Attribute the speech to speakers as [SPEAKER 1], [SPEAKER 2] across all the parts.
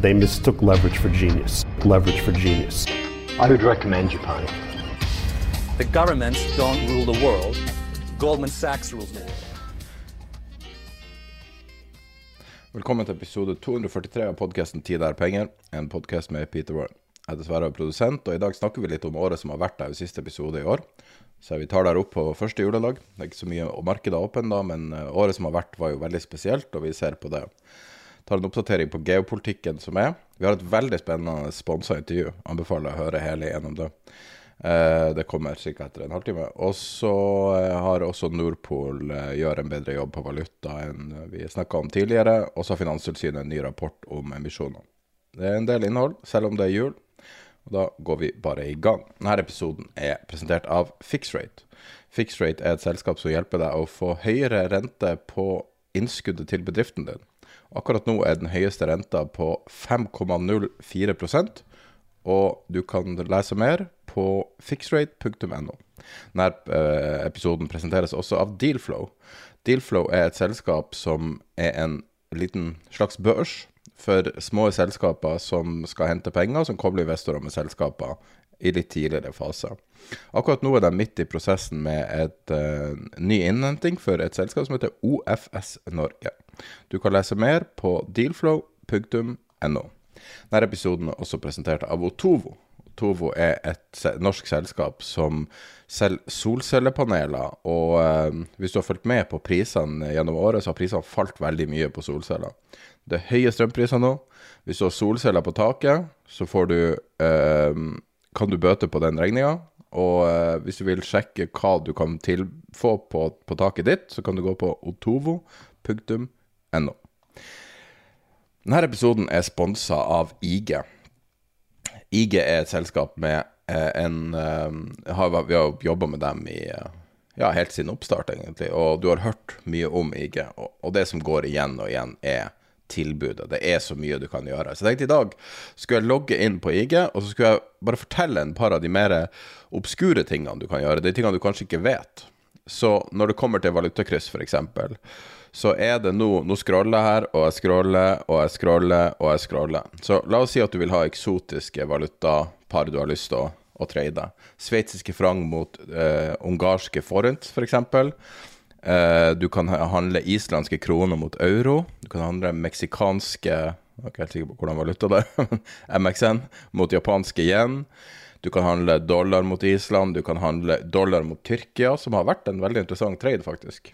[SPEAKER 1] They mistook leverage for genius. Leverage for genius.
[SPEAKER 2] I would recommend Japan.
[SPEAKER 3] The governments don't rule the world. Goldman Sachs rules the world.
[SPEAKER 4] Velkommen til episode 243 av podkasten 'Tid er penger', en podkast med Peter Warren. Jeg er dessverre produsent, og i dag snakker vi litt om året som har vært der i siste episode i år. Så vi tar der opp på første juledag. Det er ikke så mye å markedet er åpent da, men eh, året som har vært var jo veldig spesielt, og vi ser på det. Tar en oppdatering på geopolitikken som er. Vi har et veldig spennende sponsa intervju. Anbefaler å høre hele gjennom det. Eh, det kommer ca. etter en halvtime. Og så eh, har også Nordpol eh, gjør en bedre jobb på valuta enn vi snakka om tidligere. Og så har Finanstilsynet en ny rapport om emisjoner. Det er en del innhold, selv om det er jul. Og da går vi bare i gang. Denne episoden er presentert av Fixrate. Fixrate er et selskap som hjelper deg å få høyere rente på innskuddet til bedriften din. Akkurat nå er den høyeste renta på 5,04% og du kan lese mer på fixrate.no. Denne eh, episoden presenteres også av Dealflow. Dealflow er et selskap som er en liten slags børs for små selskaper som skal hente penger, som kobler investorer med selskaper i litt tidligere faser. Akkurat nå er de midt i prosessen med et uh, ny innhenting for et selskap som heter OFS Norge. Du kan lese mer på dealflow.no. Denne episoden er også presentert av Otovo. Otovo er et norsk selskap som selger solcellepaneler. Og uh, hvis du har fulgt med på prisene gjennom året, så har prisene falt veldig mye på solceller. Det er høye strømpriser nå. Hvis du har solceller på taket, så får du, eh, kan du bøte på den regninga. Og eh, hvis du vil sjekke hva du kan få på, på taket ditt, så kan du gå på otovo.no. Denne episoden er sponsa av IG. IG er et selskap med eh, en eh, har, Vi har jobba med dem i eh, ja, helt siden oppstart, egentlig. Og du har hørt mye om IG. Og, og, det som går igjen og igjen, er tilbudet. Det er så mye du kan gjøre. Så jeg tenkte i dag skulle jeg logge inn på IG, og så skulle jeg bare fortelle en par av de mer obskure tingene du kan gjøre. De tingene du kanskje ikke vet. Så når det kommer til valutakryss, f.eks så er det nå Nå scroller jeg her, og jeg scroller, og jeg scroller, og jeg scroller. Så la oss si at du vil ha eksotiske valutapar du har lyst til å, å. Sveitsiske frang mot uh, ungarske forint, f.eks. For du kan handle islandske kroner mot euro. Du kan handle meksikanske Jeg er ikke helt sikker på hvordan valuta det er. MXN mot japanske yen. Du kan handle dollar mot Island, du kan handle dollar mot Tyrkia, som har vært en veldig interessant trade, faktisk.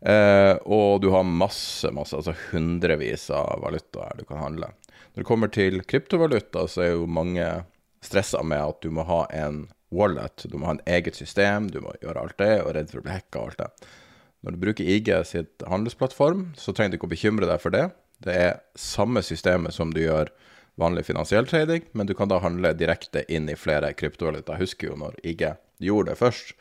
[SPEAKER 4] Eh, og du har masse, masse, altså hundrevis av valutaer du kan handle. Når det kommer til kryptovaluta, så er jo mange stressa med at du må ha en wallet, du må ha en eget system, du må gjøre alt det, og redd for å bli hacka og alt det. Når du bruker IG sitt handelsplattform, så trenger du ikke å bekymre deg for det. Det er samme systemet som du gjør vanlig finansiell trading, men du kan da handle direkte inn i flere kryptovaluta. Jeg husker jo når IG gjorde det først,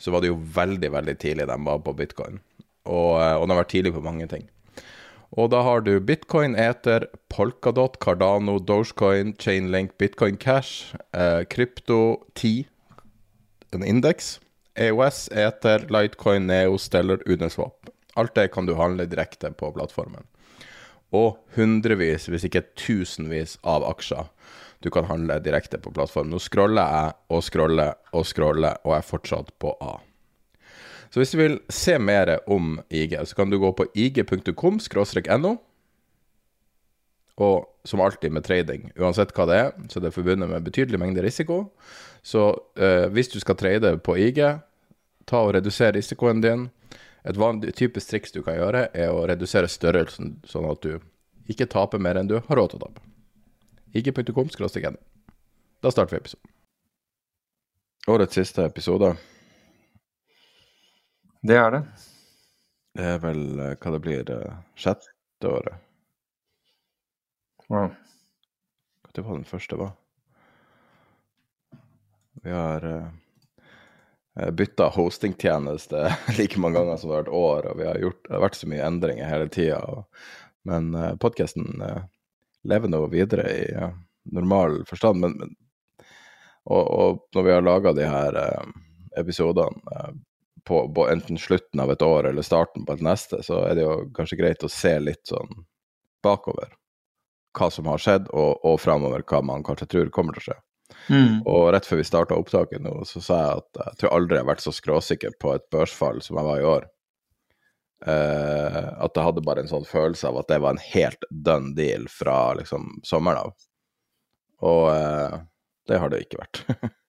[SPEAKER 4] så var det jo veldig, veldig tidlig de var på bitcoin og, og de har vært tidlig på mange ting. Og da har du bitcoin, Ether, Polkadot, Cardano, Dogecoin, Chainlink, Bitcoin Cash, eh, 10, en indeks, EOS, Ether, Litecoin, Neo, Stellar, Uniswap. Alt det kan du handle direkte på plattformen. Og hundrevis, hvis ikke tusenvis, av aksjer. du kan handle direkte på plattformen. Nå scroller jeg og scroller og scroller, og er fortsatt på A. Så hvis du vil se mer om IG, så kan du gå på ig.com no. Og som alltid med trading, uansett hva det er, så det er forbundet med betydelig mengde risiko. Så eh, hvis du skal trade på IG, ta og redusere risikoen din. Et vanlig, typisk triks du kan gjøre, er å redusere størrelsen, sånn at du ikke taper mer enn du har råd til å tape. IG.com igjen. Da starter vi episoden. Årets siste episode.
[SPEAKER 5] Det er det.
[SPEAKER 4] Det er vel eh, hva det blir, eh, sjette året.
[SPEAKER 5] Wow.
[SPEAKER 4] Når var den første var? Vi har uh, bytta hostingtjeneste like mange ganger som det har vært år, og vi har gjort, det har vært så mye endringer hele tida. Men uh, podkasten uh, lever nå videre i uh, normal forstand. Men, men, og, og, når vi har laga de her uh, episodene på, på, enten slutten av et år eller starten på et neste, så er det jo kanskje greit å se litt sånn bakover hva som har skjedd, og, og framover hva man kanskje tror kommer til å skje. Mm. Og rett før vi starta opptaket nå, så sa jeg at jeg tror aldri jeg har vært så skråsikker på et børsfall som jeg var i år. Uh, at jeg hadde bare en sånn følelse av at det var en helt done deal fra liksom sommeren av. Og uh, det har det ikke vært.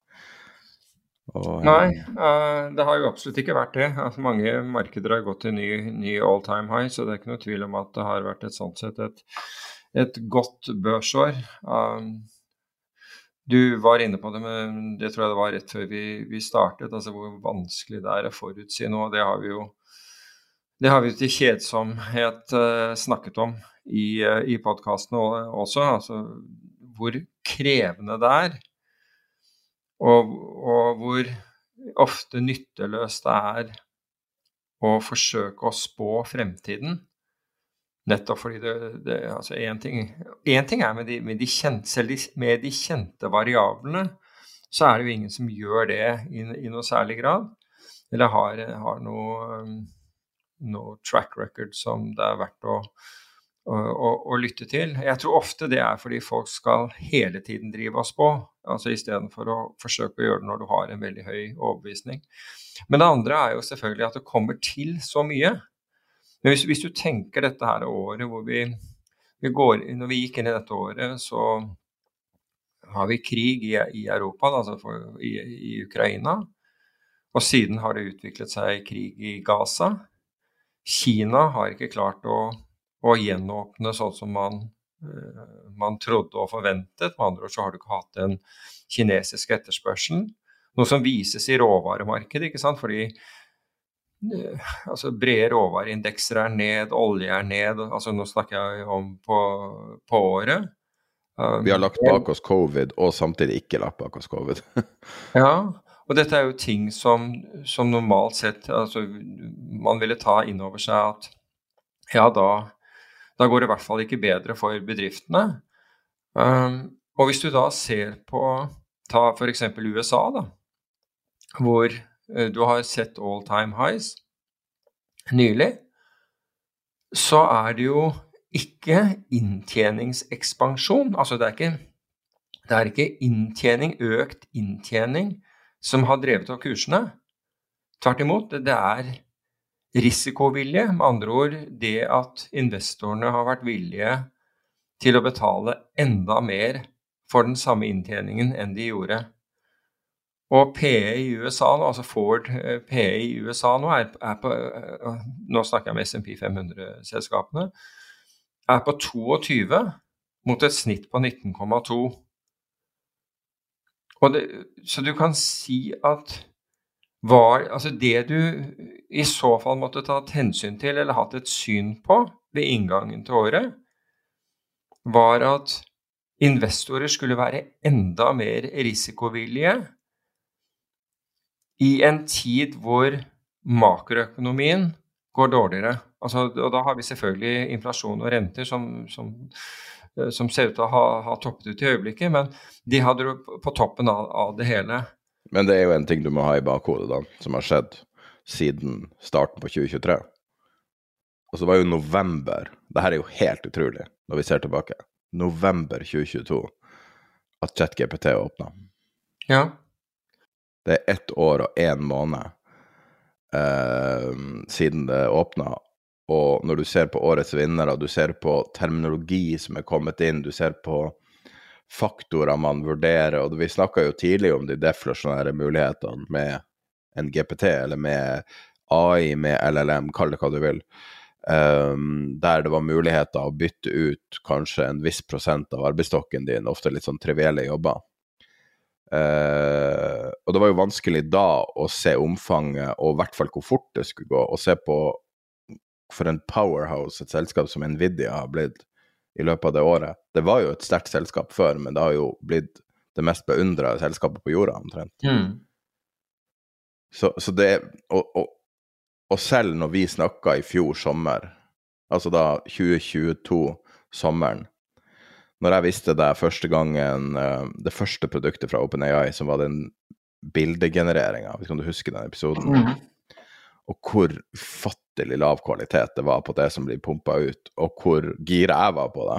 [SPEAKER 5] Og, Nei, uh, det har jo absolutt ikke vært det. Altså, mange markeder har gått til ny, ny all time high, så det er ikke noe tvil om at det har vært et sånt sett et, et godt børsår. Um, du var inne på det, men det tror jeg det var rett før vi, vi startet, altså hvor vanskelig det er å forutsi nå. Det har vi jo det har vi til kjedsomhet uh, snakket om i, uh, i podkastene også. Altså hvor krevende det er og, og hvor ofte nytteløst det er å forsøke å spå fremtiden. Nettopp fordi det, det altså Én ting, ting, er med de, med, de kjente, selv med de kjente variablene, så er det jo ingen som gjør det i, i noe særlig grad. Eller har, har noe, noe, track record som det er verdt å, å, å, å, lytte til. Jeg tror ofte det er fordi folk skal hele tiden drive oss på altså istedenfor å forsøke å gjøre det når du har en veldig høy overbevisning. Men det andre er jo selvfølgelig at det kommer til så mye. Men hvis, hvis du tenker dette her året hvor vi, vi går, Når vi gikk inn i dette året, så har vi krig i, i Europa, altså for, i, i, Ukraina. Og siden har det utviklet seg krig i Gaza. Kina har ikke klart å, å gjenåpne sånn som man uh, man trodde og forventet. Med andre ord så har du ikke hatt den kinesiske etterspørselen. Noe som vises i råvaremarkedet, ikke sant. Fordi altså brede råvareindekser er ned, olje er ned. altså Nå snakker jeg om på, på året.
[SPEAKER 4] Vi har lagt bak oss covid, og samtidig ikke lagt bak oss covid.
[SPEAKER 5] ja, og dette er jo ting som, som normalt sett altså, man ville ta inn over seg at ja, da da går det i hvert fall ikke bedre for bedriftene. Um, og hvis du da ser på ta f.eks. USA, da, hvor du har sett all time highs nylig, så er det jo ikke inntjeningsekspansjon. Altså det er ikke, det er ikke inntjening, økt inntjening, som har drevet opp kursene. Tvert imot, det, er risikovilje. Med andre ord det at investorene har vært villige til å betale enda mer for den samme inntjeningen enn de gjorde. Og PE i USA nå, altså Ford eh, PE i USA nå er, er på eh, Nå snakker jeg med SMP 500-selskapene. Er på 22 mot et snitt på 19,2. Så du kan si at var altså det du i så fall måtte tatt hensyn til eller hatt et syn på ved inngangen til året, var at investorer skulle være enda mer risikovillige i en tid hvor makroøkonomien går dårligere. Altså, og da har vi selvfølgelig inflasjon og renter som, som, som ser ut til å ha, ha, toppet ut i øyeblikket, men de hadde det på toppen av, av det hele.
[SPEAKER 4] Men det er jo en ting du må ha i bakhodet, da, som har skjedd siden starten på 2023. Og så var jo november Det her er jo helt utrolig når vi ser tilbake. November 2022. at ChatGPT åpna.
[SPEAKER 5] Ja.
[SPEAKER 4] Det er ett år og én måned eh, siden det åpna. Og når du ser på årets vinnere, du ser på terminologi som er kommet inn, du ser på faktorer man vurderer, og vi snakka jo tidlig om de deflasjonære mulighetene med en GPT, eller med AI, med LLM, kall det hva du vil. Um, der det var muligheter å bytte ut kanskje en viss prosent av arbeidsstokken din, ofte litt sånn trivielle jobber. Uh, og det var jo vanskelig da å se omfanget, og i hvert fall hvor fort det skulle gå. Og se på for en powerhouse et selskap som Nvidia har blitt i løpet av det året. Det var jo et sterkt selskap før, men det har jo blitt det mest beundra selskapet på jorda, omtrent.
[SPEAKER 5] Mm.
[SPEAKER 4] Så, så, det og, og, og, selv når vi snakka i fjor sommer, altså da 2022, sommeren Når jeg visste det første gangen eh, Det første produktet fra OpenAI, som var den bildegenereringa, hvis du husker den episoden, mm. og hvor ufattelig lav kvalitet det var på det som blir pumpa ut, og hvor gira jeg var på det.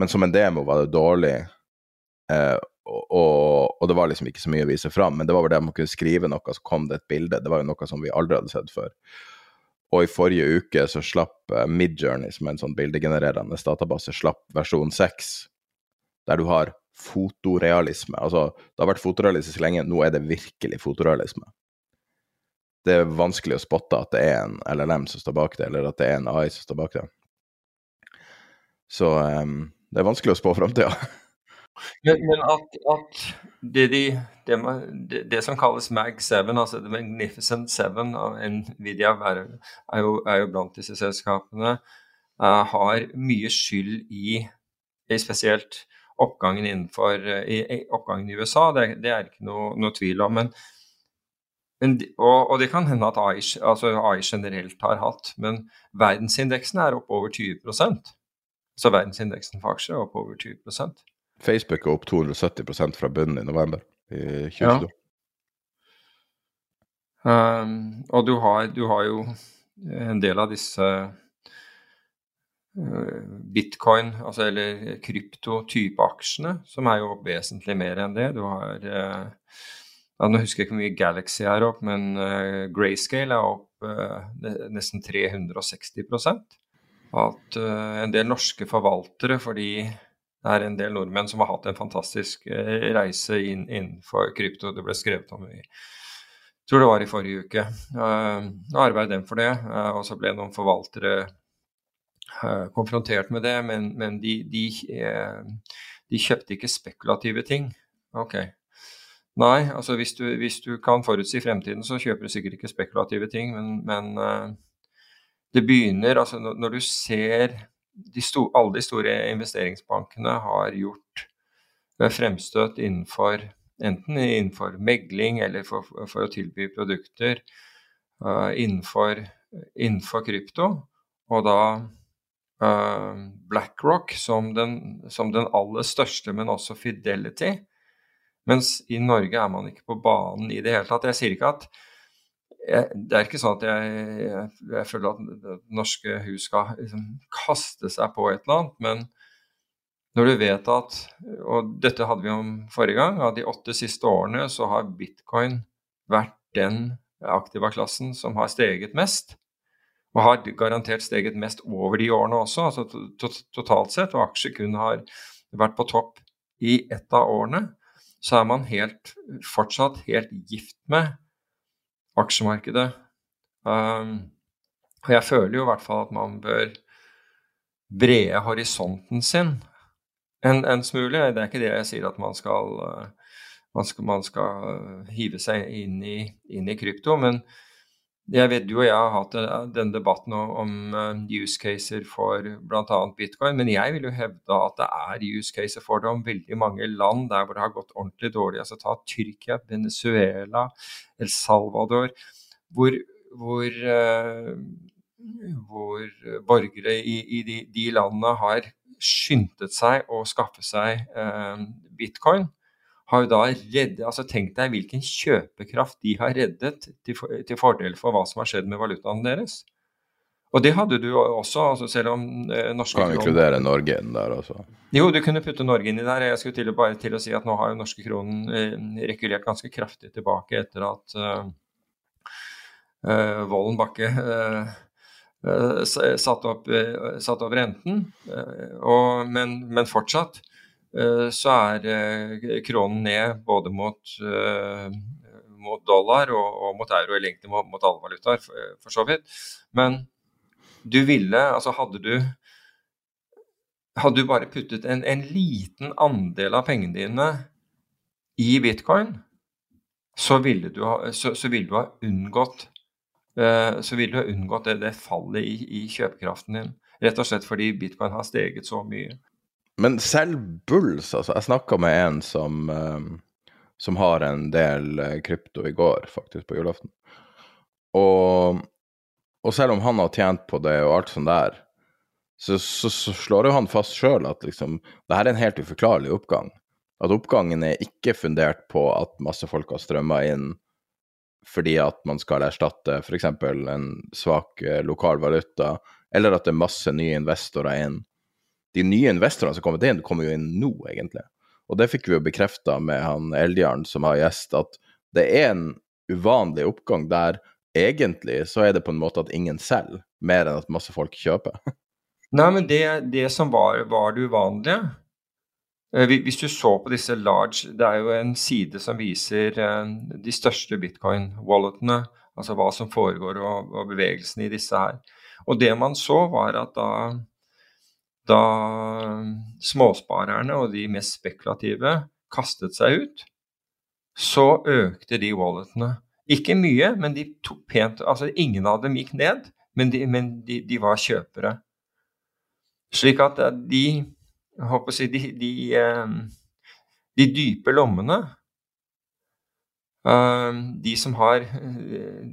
[SPEAKER 4] Men som en demo var det dårlig, eh, og, og, det var liksom ikke så mye å vise fram. Men det var vel det at man kunne skrive noe, så kom det et bilde. Det var jo noe som vi aldri hadde sett før. Og i forrige uke så slapp uh, Midjourney, som er en sånn bildegenererende database, slapp versjon 6, der du har fotorealisme. Altså, det har vært fotorealisme så lenge, nå er det virkelig fotorealisme det er vanskelig å spotte at det er en LLM som står bak det, eller at det er en AI som står bak det. Så um, det er vanskelig å spå framtida.
[SPEAKER 5] men, at, at det, de, det, det, det, som kalles Mag7, altså The Magnificent Seven av Nvidia, er, jo, er jo blant disse selskapene, uh, har mye skyld i, i spesielt oppgangen innenfor i, i oppgangen i USA. Det, det er ikke noe, noe tvil om. men men, og, og, det kan hende at AI, altså AI, generelt har hatt, men verdensindeksen er opp over 20% Så verdensindeksen for aksjer er opp over 20
[SPEAKER 4] Facebook er opp 270% fra bunnen i november i 2022. Ja.
[SPEAKER 5] Um, og du har, du har, jo en del av disse uh, bitcoin, altså eller kryptotype aksjene, som er jo vesentlig mer enn det. Du har uh, ja, Nå husker jeg ikke hvor mye Galaxy er opp, men uh, Grayscale er opp nesten 360 At en del norske forvaltere, fordi det er en del nordmenn som har hatt en fantastisk reise inn, innenfor krypto. Det ble skrevet om i jeg tror det var i forrige uke. Nå arbeidet dem for det, og så ble noen forvaltere konfrontert med det, men, men de, de, de, kjøpte ikke spekulative ting. Ok, Nei, altså hvis du, hvis du, kan forutsi fremtiden, så kjøper du sikkert ikke spekulative ting, men, men det begynner altså Når du ser de sto, alle de store investeringsbankene har gjort uh, fremstøt innenfor enten innenfor megling eller for, for å tilby produkter uh, innenfor, innenfor, krypto, og da BlackRock som den, som den aller største, men også Fidelity, mens i Norge er man ikke på banen i det hele tatt. Jeg sier ikke at jeg, Det er ikke sånn at jeg, jeg, føler at norske hus skal liksom kaste seg på et eller annet, men når du vet at Og dette hadde vi om forrige gang, at de åtte siste årene så har bitcoin vært den aktiva klassen som har steget mest. Og har garantert steget mest over de årene også, altså totalt sett. Og aksjer kun har vært på topp i ett av årene så er man helt, fortsatt helt gift med aksjemarkedet. Um, og jeg føler jo i hvert fall at man bør brede horisonten sin en, en, smule. Det er ikke det jeg sier at man skal, uh, man skal, man skal uh, hive seg inn i, inn i krypto, men jeg vet du og jeg har hatt eh, denne debatten om eh, use caser for bl.a. bitcoin, men jeg vil jo hevde at det er use caser for det om veldig mange land der hvor det har gått ordentlig dårlig. Altså ta Tyrkia, Venezuela, El Salvador, hvor, hvor, uh, hvor borgere i, i de, de, landene har skyndet seg å skaffe seg eh, bitcoin har jo da reddet altså Tenk deg hvilken kjøpekraft de har reddet til, for, til, fordel for hva som har skjedd med valutaen deres. Og det hadde du også, altså selv om eh, norske
[SPEAKER 4] Kan inkludere Norge inn der også?
[SPEAKER 5] Jo, du kunne putte Norge inn i der. Jeg skulle til, bare til å si at nå har jo norske kronen eh, regulert ganske kraftig tilbake etter at eh, uh, Vollen Bakke eh, satte opp, satt opp, renten. Og, men, men, fortsatt så er kronen ned både mot, mot dollar og, og, mot euro, eller egentlig mot, mot alle valutaer, for, for så vidt. Men du ville Altså hadde du hadde du bare puttet en, en, liten andel av pengene dine i bitcoin, så ville du ha, så, så ville du ha unngått så ville du ha unngått det, det fallet i, i, kjøpekraften din. Rett og slett fordi bitcoin har steget så mye.
[SPEAKER 4] Men selv bulls, altså. Jeg snakka med en som, uh, som har en del eh, krypto i går, faktisk, på julaften. Og og selv om han har tjent på det og alt sånt der, så, så, så slår jo han fast sjøl at liksom, det her er en helt uforklarlig oppgang. At oppgangen er ikke fundert på at masse folk har strømma inn fordi at man skal erstatte f.eks. en svak eh, lokal valuta, eller at det er masse nye investorer inn. De nye investorene som kommer inn, kommer jo inn nå, egentlig. Og det fikk vi jo bekrefta med han Eldjarn som har gjest, at det er en uvanlig oppgang der egentlig så er det på en måte at ingen selger, mer enn at masse folk kjøper.
[SPEAKER 5] Nei, men det, det som var, var det uvanlige eh, Hvis du så på disse large Det er jo en side som viser eh, de største bitcoin-walletene, altså hva som foregår og, og bevegelsen i disse her. Og det man så, var at da, da småsparerne og de mest spekulative kastet seg ut, så økte de walletene ikke mye, men de tok pent Altså ingen av dem gikk ned, men de, men de, de var kjøpere. Slik at eh, de jeg håper å si, de, de, eh, de dype lommene de som har,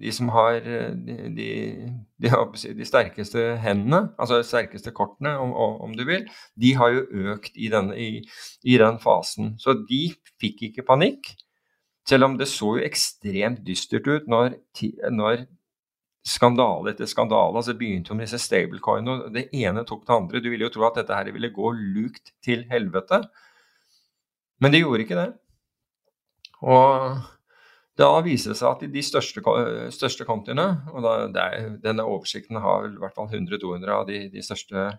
[SPEAKER 5] de, som har de, de, de, sterkeste hendene, altså de sterkeste kortene, om, om, du vil, de har jo økt i, denne, i, i den fasen. Så de fikk ikke panikk. Selv om det så jo ekstremt dystert ut når, når skandale etter skandale altså begynte jo med disse stablecoinene, og det ene tok det andre. Du ville jo tro at dette her ville gå lukt til helvete. Men det gjorde ikke det. Og da viser det seg at de største, største kontiene, og da, er, denne oversikten har i hvert fall 100-200 av de, de største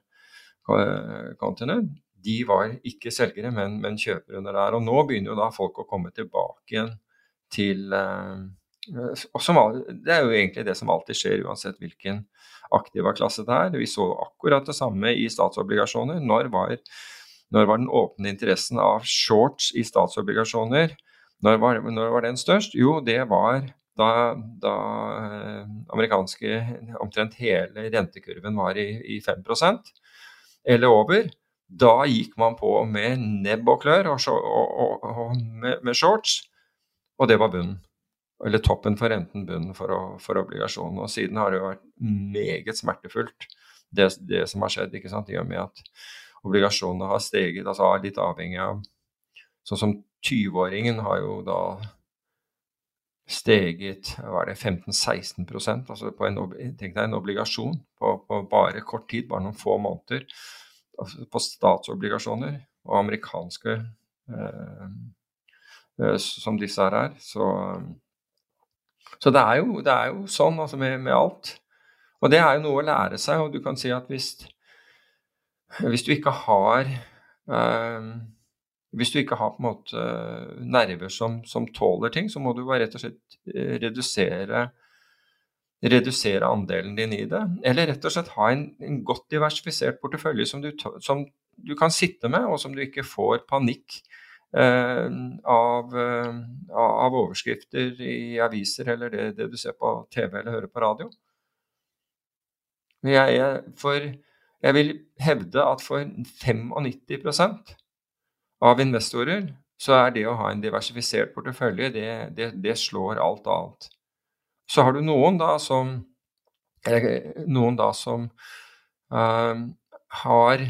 [SPEAKER 5] kontiene, de var ikke selgere, men, men kjøpere under der. Og nå begynner jo da folk å komme tilbake igjen til uh, som, Det er jo egentlig det som alltid skjer, uansett hvilken aktiva klasse det er. Vi så akkurat det samme i statsobligasjoner. Når var, når var den åpne interessen av shorts i statsobligasjoner? Når var, når var den størst? Jo, det var da, da eh, amerikanske omtrent hele rentekurven var i, i 5 eller over. Da gikk man på med nebb og klør og, og, og, og med, med, shorts, og det var bunnen. Eller toppen for renten, bunnen for, for obligasjonen. Og siden har det jo vært meget smertefullt, det, det som har skjedd, ikke sant? i og med at obligasjonene har steget, altså litt avhengig av Sånn som 20-åringen har jo da steget hva er det, 15-16% altså på en, Tenk deg en obligasjon på, på, bare kort tid, bare noen få måneder på statsobligasjoner og amerikanske eh, eh, som disse her er. Så, så det, er jo, det, er jo, sånn altså med, med, alt. Og det er jo noe å lære seg. Og du kan si at hvis, hvis du ikke har eh, hvis du ikke har på en måte nerver som, som, tåler ting, så må du bare rett og slett eh, redusere redusere andelen din i det, eller rett og slett ha en, en godt diversifisert portefølje som du, som du, kan sitte med, og som du ikke får panikk eh, av, eh, av, overskrifter i aviser eller det, det, du ser på TV eller hører på radio. Jeg, jeg, for, jeg vil hevde at for 95 av investorer så er det å ha en diversifisert portefølje, det, det, det slår alt annet. Så har du noen da som, noen da som uh, har,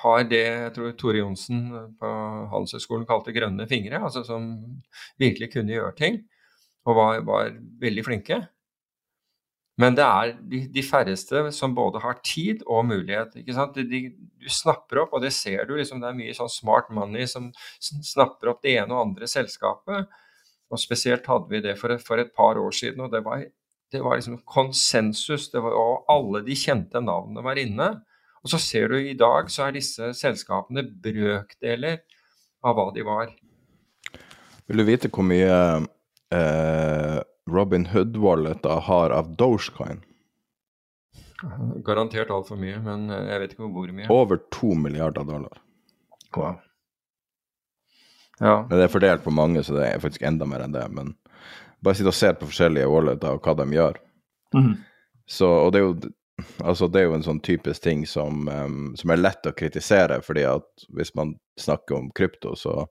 [SPEAKER 5] har, det jeg tror Tore Johnsen på Handelshøyskolen kalte grønne fingre, altså som virkelig kunne gjøre ting og var, var veldig flinke. Men det er de, de, færreste som både har tid og mulighet. De, de, du snapper opp, og det ser du, liksom, det er mye sånn smart money som snapper opp det ene og andre selskapet. Og spesielt hadde vi det for for et par år siden, og det var, det var liksom konsensus. Var, og alle de kjente navnene var inne. Og så ser du i dag så er disse selskapene brøkdeler av hva de var.
[SPEAKER 4] Vil du vite hvor mye eh Robin Hood-walleta har av Dogecoin?
[SPEAKER 5] Garantert altfor mye, men jeg vet ikke hvor mye.
[SPEAKER 4] Over to milliarder dollar.
[SPEAKER 5] Wow. Ja.
[SPEAKER 4] Men det er fordelt på mange, så det er faktisk enda mer enn det. Men bare sitt og se på forskjellige walleter og hva de gjør.
[SPEAKER 5] Mm.
[SPEAKER 4] Så, og det er, jo, altså det er jo en sånn typisk ting som, um, som er lett å kritisere, fordi at hvis man snakker om krypto, så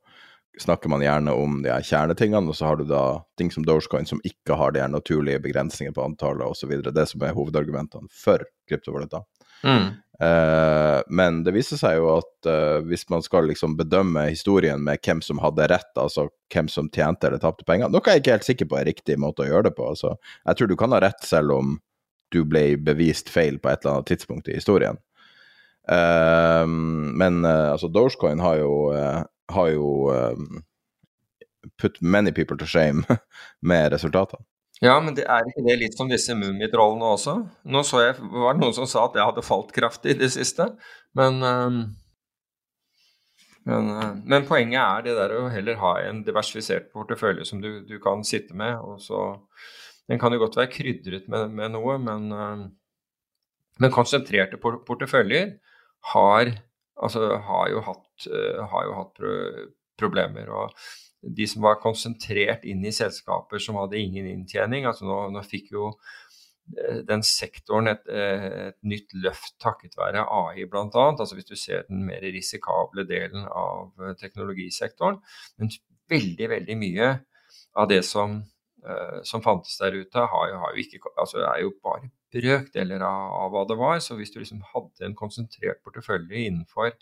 [SPEAKER 4] snakker man gjerne om de her kjernetingene, og så har du da ting som Dogecoin som ikke har de her naturlige begrensninger på antallet osv. Det som er hovedargumentene for kryptovaluta.
[SPEAKER 5] Mm.
[SPEAKER 4] Uh, men det viser seg jo at uh, hvis man skal liksom bedømme historien med hvem som hadde rett, altså hvem som tjente eller tapte penger, noe jeg ikke er helt sikker på er riktig måte å gjøre det på. Altså, jeg tror du kan ha rett selv om du ble bevist feil på et eller annet tidspunkt i historien. Uh, men altså Dogecoin har jo har jo um, put many people to shame med resultatene.
[SPEAKER 5] Ja, men det er ikke det litt som disse mummitrollene også? Nå så jeg, var det noen som sa at jeg hadde falt kraftig i det siste, men, um, men, men poenget er det der å heller ha en diversifisert portefølje som du, du kan sitte med. og så Den kan jo godt være krydret med, med noe, men, uh, men konsentrerte porteføljer har altså, har jo hatt, uh, har jo hatt pro problemer. og De som var konsentrert inn i selskaper som hadde ingen inntjening altså Nå, nå fikk jo uh, den sektoren et, uh, et, nytt løft takket være AI bl.a. Altså hvis du ser den mer risikable delen av teknologisektoren. Men veldig, veldig mye av det som, som fantes der ute, har jo, har jo ikke, altså er jo bare brøkdeler av, av hva det var. Så hvis du liksom hadde en konsentrert portefølje innenfor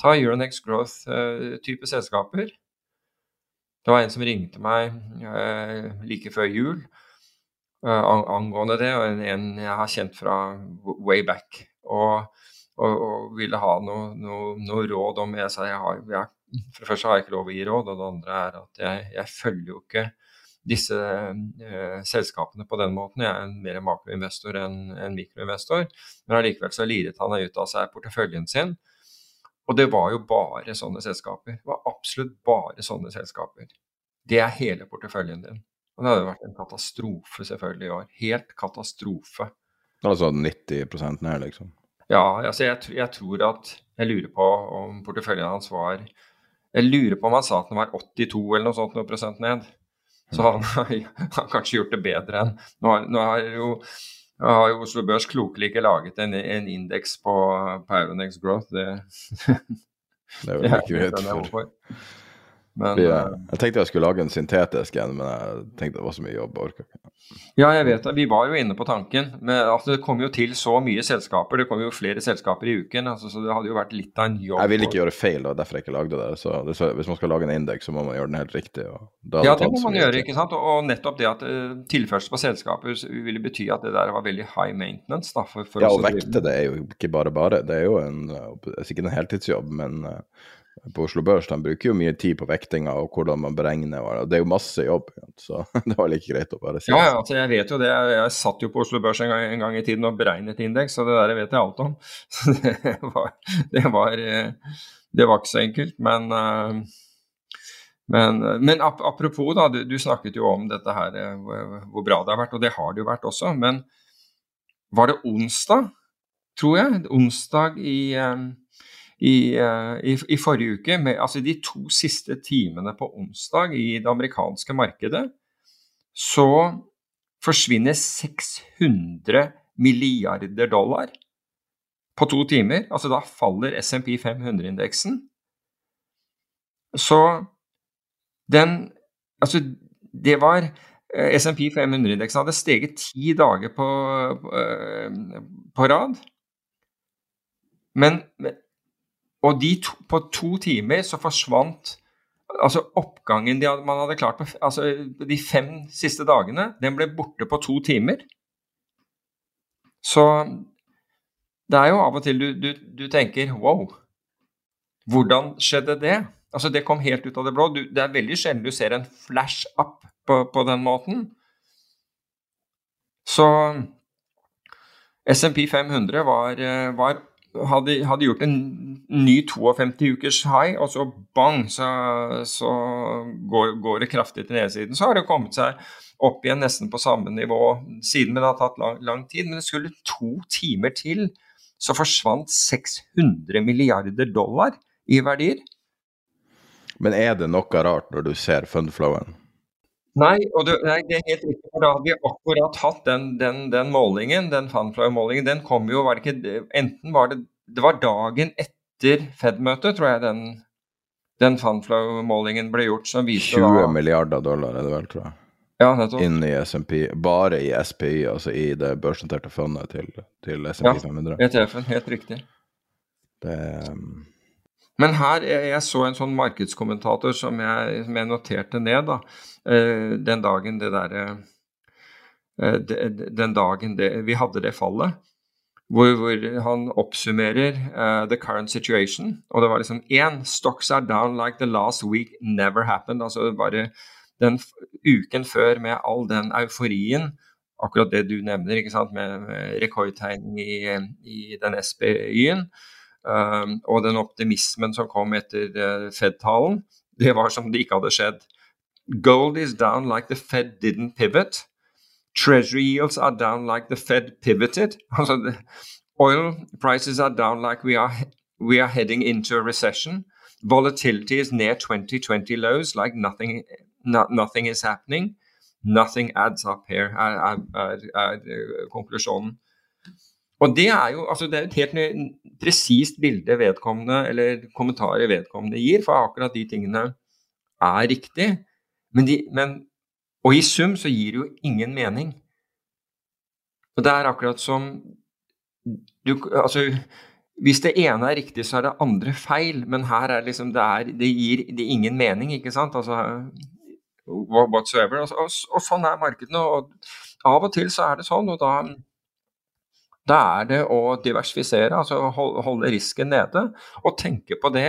[SPEAKER 5] Ta Euronex Growth-type selskaper. Det var en som ringte meg uh, like før jul uh, angående det, og en, jeg har kjent fra way back. Og, og, og ville ha noe, noe, noe, råd om Jeg sa jeg har, jeg, for det første har jeg ikke lov å gi råd, og det andre er at jeg, jeg følger jo ikke disse eh, selskapene på den måten. Jeg er en mer makroinvestor enn en mikroinvestor, men allikevel så liret han ut av seg porteføljen sin. Og det var jo bare sånne selskaper. Det var absolutt bare sånne selskaper. Det er hele porteføljen din. Og det hadde vært en katastrofe selvfølgelig i år. Helt katastrofe.
[SPEAKER 4] Altså 90% ned, liksom?
[SPEAKER 5] Ja, altså jeg, jeg, tror at Jeg lurer på om porteføljen hans var Jeg lurer på om han sa at den var 82 eller noe sånt noe prosent ned. Så han har kanskje gjort det bedre enn Nå har, nå har jo, har jo Oslo Børs klokelig ikke laget en, en indeks på, Pyronex Growth. Det,
[SPEAKER 4] det er vel ikke greit for. Men, jeg, eh, jeg tenkte jeg skulle lage en syntetisk en, men jeg tenkte det var så mye jobb.
[SPEAKER 5] Ja, jeg vet det. Vi var jo inne på tanken. Men altså, det kom jo til så mye selskaper. Det kom jo flere selskaper i uken. Altså, så det hadde jo vært litt av en jobb.
[SPEAKER 4] Jeg ville ikke gjøre feil, og derfor jeg ikke lagde det. Så, det, så hvis man skal lage en indeks, så må man gjøre den helt riktig.
[SPEAKER 5] ja, det må man gjøre, ikke sant. Og, nettopp det at uh, tilførsel på selskaper ville bety at det der var veldig high maintenance. Da, for, for
[SPEAKER 4] ja, å vekte det er jo ikke bare bare. Det er jo en, uh, sikkert en heltidsjobb, men uh, på Oslo Børs de bruker jo mye tid på vektinga og hvordan man beregner. og Det er jo masse jobb, så det var like greit å bare si.
[SPEAKER 5] Ja, ja altså jeg vet jo det. Jeg, satt jo på Oslo Børs en gang, en gang, i tiden og beregnet indeks, så det der vet jeg alt om. Så det var, det var, eh, det var ikke så enkelt. Men, eh, men, men apropos, da, du, du, snakket jo om dette her, eh, hvor bra det har vært, og det har det jo vært også. Men var det onsdag, tror jeg? Onsdag i i, eh, i, i, forrige uke, med, altså de to siste timene på onsdag i det amerikanske markedet, så forsvinner 600 milliarder dollar på to timer. Altså da faller SMP 500-indeksen. Så den Altså, det var eh, SMP 500-indeksen hadde steget ti dager på, på, eh, på rad. Men, og to, på to timer så forsvant altså oppgangen hadde, man hadde klart på altså de fem siste dagene, den ble borte på to timer. Så det er jo av og til du, du, du tenker wow, hvordan skjedde det? Altså Det kom helt ut av det blå. Du, det er veldig sjelden du ser en flash up på, på den måten. Så SMP 500 var, var hadde, hadde, gjort en ny 52 ukers high, og så bang, så, så går, går, det kraftig til nedsiden. Så har det kommet seg opp igjen nesten på samme nivå siden, men det har tatt lang, lang tid. Men det skulle to timer til, så forsvant 600 milliarder dollar i verdier.
[SPEAKER 4] Men er det noe rart når du ser fundflowen?
[SPEAKER 5] Nei, det, nei, det er helt riktig. for Da hadde vi akkurat hatt den, den, den målingen, den funflow-målingen. Den kom jo, var det ikke Enten var det Det var dagen etter Fed-møtet, tror jeg, den, den funflow-målingen ble gjort. som viste
[SPEAKER 4] 20 da, milliarder dollar er det vel, tror jeg.
[SPEAKER 5] Ja, nettopp.
[SPEAKER 4] Inn i SMP. Bare i SPI, altså i det børsnoterte fondet til, til SMP ja, 500.
[SPEAKER 5] ETF-en, helt riktig.
[SPEAKER 4] Det um
[SPEAKER 5] men her, jeg så en sånn markedskommentator som jeg, som jeg noterte ned, da, eh, den dagen det derre eh, Den dagen det, vi hadde det fallet, hvor, hvor han oppsummerer uh, the current situation. Og det var liksom én Stocks are down like the last week never happened. Altså bare den uken før med all den euforien, akkurat det du nevner, ikke sant, med, rekordtegning i, i den SPY-en. Um, og den optimismen som kom etter uh, Fed-talen, det var som det ikke hadde skjedd. Gold is down like the Fed didn't pivot. Treasury yields are down like the Fed pivoted. Altså, oil prices are down like we are, we are heading into a recession. Volatility is near 2020 lows, like nothing, no, nothing is happening. Nothing adds up here, er, er, er, er konklusjonen. Og det er jo altså det er et helt presist bilde vedkommende, eller kommentarer vedkommende gir, for akkurat de tingene er riktig. Men, de, men Og i sum så gir det jo ingen mening. Og det er akkurat som du, Altså hvis det ene er riktig, så er det andre feil. Men her er liksom det, er, det gir det ingen mening, ikke sant? Altså whatsoever. Og, og, og sånn er markedene. Og av og til så er det sånn, og da da er det å diversifisere, altså holde risken nede. Og tenke på det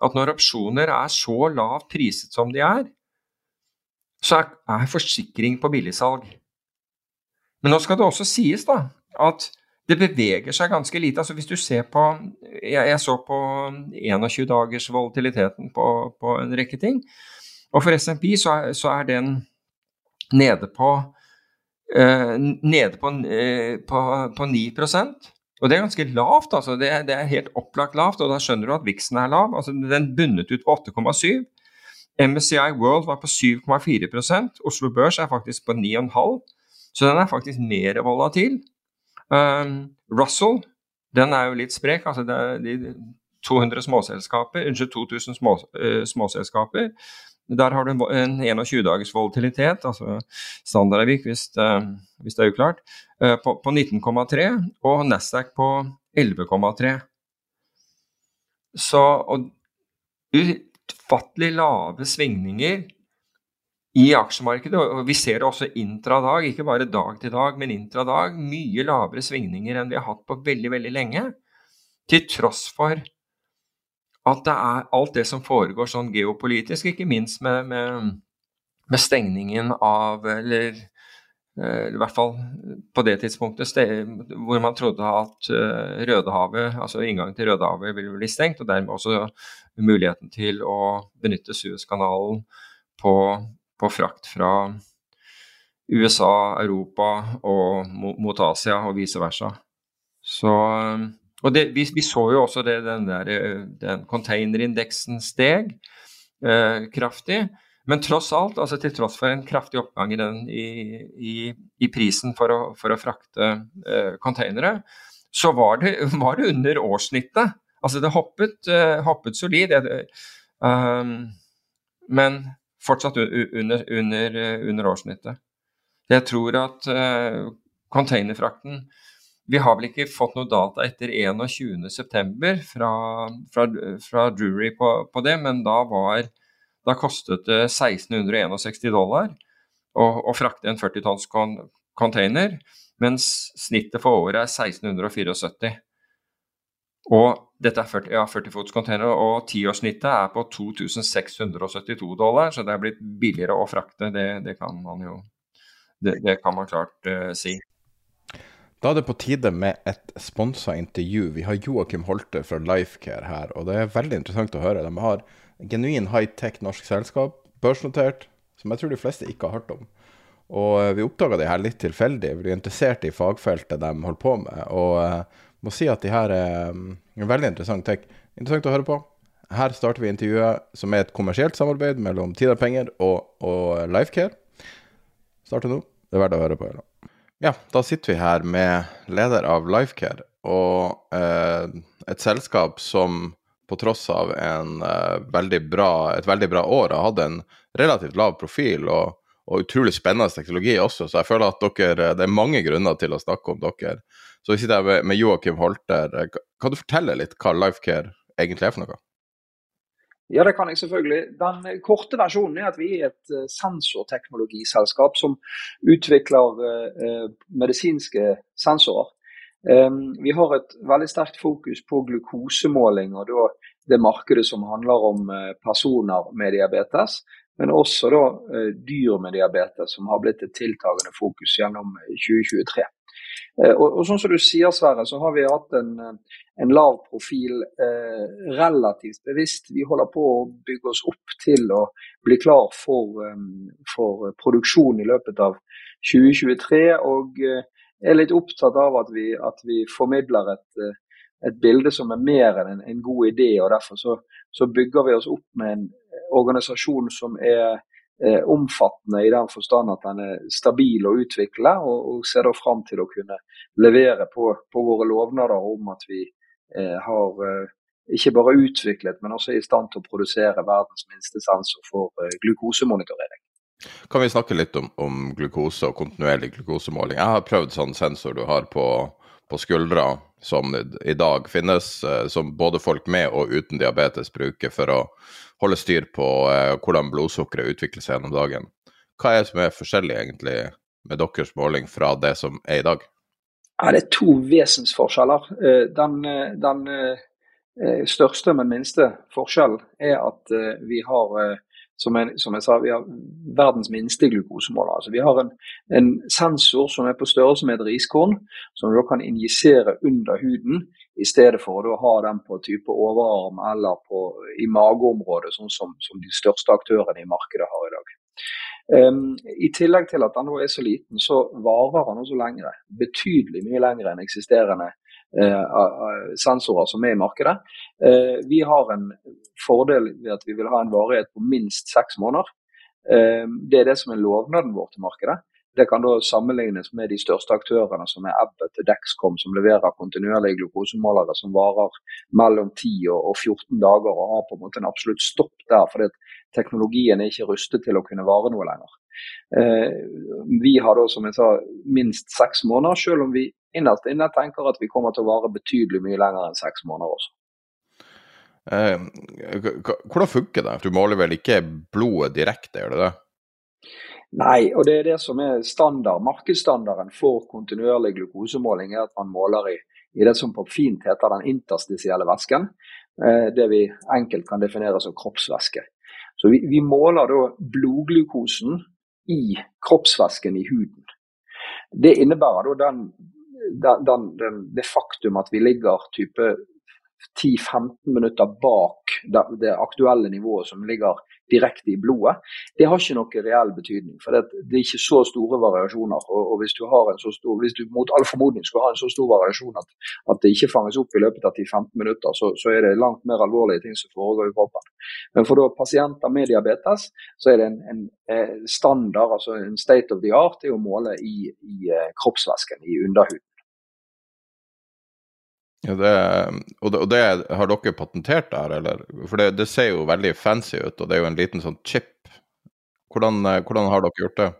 [SPEAKER 5] at når opsjoner er så lavt priset som de er, så er forsikring på billigsalg. Men nå skal det også sies da, at det beveger seg ganske lite. altså Hvis du ser på Jeg, jeg så på 21 dagers volatiliteten på, på, en rekke ting. Og for SMP så så er den nede på nede på, eh, på, på 9% og det er ganske lavt, altså. Det er, det er, helt opplagt lavt, og da skjønner du at viksen er lav. Altså, den bundet ut på 8,7. MSCI World var på 7,4% Oslo Børs er faktisk på 9,5 så den er faktisk mer volatil. Um, Russell den er jo litt sprek. altså det er de 200 småselskaper, unnskyld 2000 små, uh, småselskaper der har du en 21 dagers volatilitet, altså standardavvik hvis, uh, hvis det er uklart, uh, på, på 19,3 og Nasdaq på 11,3. Så og utfattelig lave svingninger i aksjemarkedet, og vi ser det også intradag, ikke bare dag til dag, men intradag. Mye lavere svingninger enn vi har hatt på veldig, veldig lenge. Til tross for at det er alt det som foregår sånn geopolitisk, ikke minst med, med, med stengningen av Eller eh, i hvert fall på det tidspunktet hvor man trodde at eh, Rødehavet, altså inngangen til Rødehavet ville bli stengt, og dermed også muligheten til å benytte Suezkanalen på, på frakt fra USA, Europa og mot Asia og vice versa. Så og det, vi, vi, så jo også det, den, der, eh, den containerindeksen steg eh, kraftig. Men tross alt, altså til tross for en kraftig oppgang i, den, i, i, i prisen for å, for å frakte eh, containere, så var det, var det, under årssnittet. Altså det hoppet, eh, hoppet solid, um, men fortsatt under, under, under, årssnittet. Jeg tror at uh, containerfrakten vi har vel ikke fått noe data etter 21.9. Fra, fra, fra Drury på, på, det, men da, var, da kostet det 1661 dollar å, frakte en 40 tonns container, mens snittet for året er 1674. Og dette er 40, ja, 40 fots container, og tiårssnittet er på 2672 dollar, så det er blitt billigere å frakte. Det, det kan man jo det, det kan man klart uh, si.
[SPEAKER 4] Da er det på tide med et sponsa intervju. Vi har Joakim Holte fra Lifecare her, og det er veldig interessant å høre. De har genuin high-tech norsk selskap, børsnotert, som jeg tror de fleste ikke har hørt om. Og eh, vi oppdaga de her litt tilfeldig. Vi er interessert i fagfeltet de holder på med. Og uh, må si at de her er um, veldig interessant tech. Interessant å høre på. Her starter vi intervjuet, som er et kommersielt samarbeid mellom Tidar Penger og, og Lifecare. Starter nå. Det er verdt å høre på. Eller? Ja, da sitter vi her med leder av Lifecare, og eh, et selskap som på tross av en, eh, veldig bra, et veldig bra år har hatt en relativt lav profil. og og utrolig spennende teknologi også, så jeg føler at dere, det er mange grunner til å snakke om dere. Så vi sitter her med, Joakim Holter. Kan du fortelle litt hva Lifecare egentlig er for noe?
[SPEAKER 6] Ja, det kan jeg selvfølgelig. Den korte versjonen er at vi er et eh, sensorteknologiselskap som utvikler eh, medisinske sensorer. Um, vi har et veldig sterkt fokus på glukosemåling og da det markedet som handler om personer med diabetes, men også da dyr med diabetes, som har blitt et tiltagende fokus gjennom 2023. Eh, og, og, sånn som du sier, Sverre, så har vi hatt en, en lav profil eh, relativt bevisst. Vi holder på å bygge oss opp til å bli klar for, um, for produksjon i løpet av 2023. Og eh, er litt opptatt av at vi, at vi formidler et, eh, et, bilde som er mer enn en, en god idé. og Derfor så, så, bygger vi oss opp med en organisasjon som er eh, omfattende i den forstand at den er stabil å utvikle, og, og ser da fram til å kunne levere på, på våre lovnader om at vi eh, har eh, ikke bare utviklet, men også i stand til å produsere verdens minste sensor for eh, glukosemonitorering.
[SPEAKER 4] Kan vi snakke litt om, om, glukose og kontinuerlig glukosemåling? Jeg har prøvd sånn sensor du har på, på skuldra, som i dag finnes, eh, som både folk med og uten diabetes bruker for å holde styr på eh, hvordan blodsukkeret utvikler seg gjennom dagen. Hva er det som er forskjellig egentlig med deres måling fra det som er i dag?
[SPEAKER 6] Ja, det er to vesensforskjeller. Eh, den, den største, men minste forskjellen er at vi har som jeg, som jeg, sa, vi har verdens minste glukosemåler. Altså, vi har en, en, sensor som er på størrelse med et riskorn, som du kan injisere under huden, i stedet for å ha den på type overarm eller på, i mageområdet, sånn som, som, de største aktørene i markedet har i dag. Um, I tillegg til at den er så liten, så varer den også lengre. Betydelig mye lengre enn eksisterende sensorer som er i markedet. Uh, vi har en fordel ved at vi vil ha en varighet på minst seks måneder. Uh, det er det som er lovnaden vår til markedet. Det kan da sammenlignes med de største aktørene som er Abbott og Dexcom, som leverer kontinuerlige glukosemålere som varer mellom 10 og 14 dager og har på en måte en absolutt stopp der, fordi teknologien er ikke rustet til å kunne vare noe lenger. Eh, vi har da, som jeg sa, minst seks måneder, selv om vi innerst inne tenker at vi kommer til å vare betydelig mye lenger enn seks måneder også.
[SPEAKER 4] Eh, hvordan funker det? Du måler vel ikke blodet direkte, gjør du det?
[SPEAKER 6] Nei, og det er det som er standard. Markedsstandarden for kontinuerlig glukosemåling er at man måler i, i det som på fint heter den interstisielle væsken. Eh, det vi enkelt kan definere som kroppsvæske. Så vi, vi måler da blodglukosen i kroppsvæsken i huden. Det innebærer da den, den, den, det faktum at vi ligger type 10-15 minutter bak det, aktuelle nivået som ligger direkte i blodet, det har ikke noe reell betydning. For det, det er ikke så store variasjoner. Og, og hvis, du stor, hvis, du mot all formodning skulle ha en så stor variasjon at, at det ikke fanges opp i løpet av 10-15 minutter, så, så, er det langt mer alvorlige ting som foregår i kroppen. Men for da, pasienter med diabetes så er det en, en, en standard, altså en state of the art, er å måle i, i eh, kroppsvæsken, i underhuden.
[SPEAKER 4] Ja, det, og, det, og, det, har dere patentert der, eller? For det, det, ser jo veldig fancy ut, og det er jo en liten sånn chip. Hvordan, eh, hvordan har dere gjort det?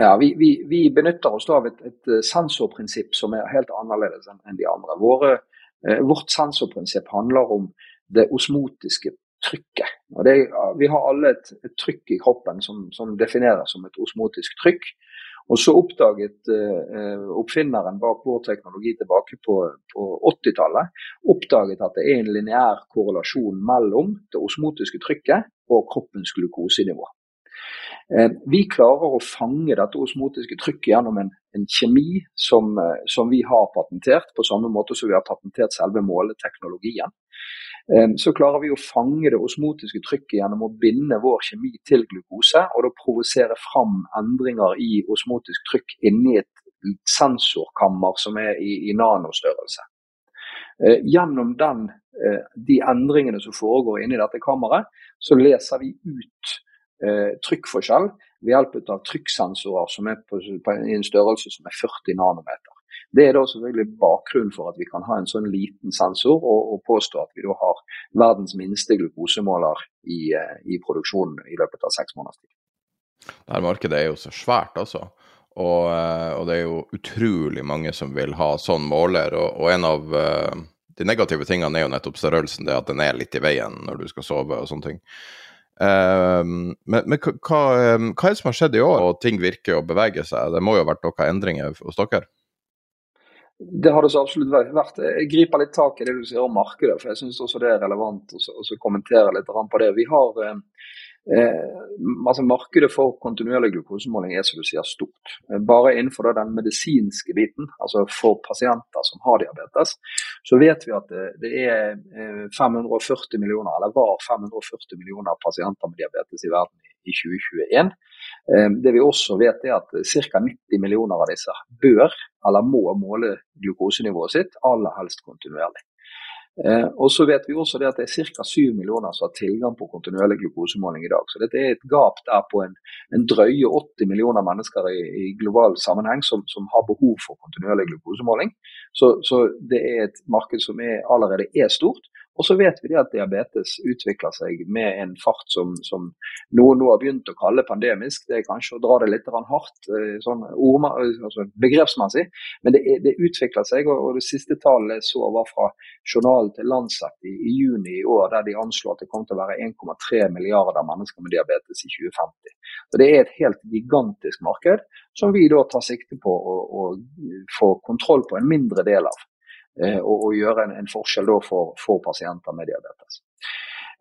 [SPEAKER 6] Ja, Vi, vi, vi benytter oss av et, et, eh, sensorprinsipp som er helt annerledes enn de andre. Våre, eh, vårt sensorprinsipp handler om det osmotiske trykket. Vi har alle et, et trykk i kroppen som, som, defineres som et osmotisk trykk. Og så oppdaget eh, oppfinneren bak vår teknologi tilbake på, på 80-tallet oppdaget at det er en lineær korrelasjon mellom det osmotiske trykket og kroppens glukosenivå. Eh, vi klarer å fange dette osmotiske trykket gjennom en, en kjemi som, uh, som, vi har patentert, på samme måte som vi har patentert selve måleteknologien. Ehm, så klarer vi å fange det osmotiske trykket gjennom å binde vår kjemi til glukose, og da provosere fram endringer i osmotisk trykk inni et sensorkammer som er i, i nanostørrelse. Eh, gjennom den, eh, de endringene som foregår inni dette kammeret, så leser vi ut eh, trykkforskjell ved hjelp av trykksensorer som er på, på en størrelse som er 40 nanometer. Det er da selvfølgelig bakgrunnen for at vi kan ha en sånn liten sensor og, og påstå at vi da har verdens minste glukosemåler i, eh, i produksjonen i løpet av seks måneders tid.
[SPEAKER 4] Dette markedet er jo så svært, altså. Og, eh, og, det er jo utrolig mange som vil ha sånn måler. Og, og en av uh, de negative tingene er jo nettopp størrelsen, det at den er litt i veien når du skal sove og sånne ting. Uh, men, men hva, hva, er det som har skjedd i år, og ting virker å bevege seg? Det må jo ha vært noen endringer hos dere?
[SPEAKER 6] Det har det så absolutt vært. Jeg griper litt tak i det du sier om markedet, for jeg syns også det er relevant å kommentere litt på det. Vi har eh, altså Markedet for kontinuerlig glukosemåling er som du sier stort. Bare innenfor den medisinske biten, altså for pasienter som har diabetes, så vet vi at det, det er 540 eh, millioner, eller var 540 millioner pasienter med diabetes i verden i 2021. Eh, det vi også vet er at ca. 90 millioner av disse bør eller må måle glukosenivået sitt, aller helst kontinuerlig. Eh, og så vet vi også det at det er ca. 7 millioner som har tilgang på kontinuerlig glukosemåling i dag. Så dette er et gap der på en, en drøye 80 millioner mennesker i, i global sammenheng som, som, har behov for kontinuerlig glukosemåling. Så, så, det er et marked som er, allerede er stort. Og så vet vi at diabetes utvikler seg med en fart som, som noen nå har begynt å kalle pandemisk. Det er kanskje å dra det litt hardt eh, sånn orma, altså begrepsmessig, men det, det, utvikler seg. Og, og det siste tallet jeg så var fra journalen til Lancet i, i, juni i år, der de anslår at det kommer til å være 1,3 milliarder mennesker med diabetes i 2050. Så Det er et helt gigantisk marked som vi da tar sikte på å, å få kontroll på en mindre del av. Eh, og, og, gjøre en, en forskjell for, for, pasienter med diabetes.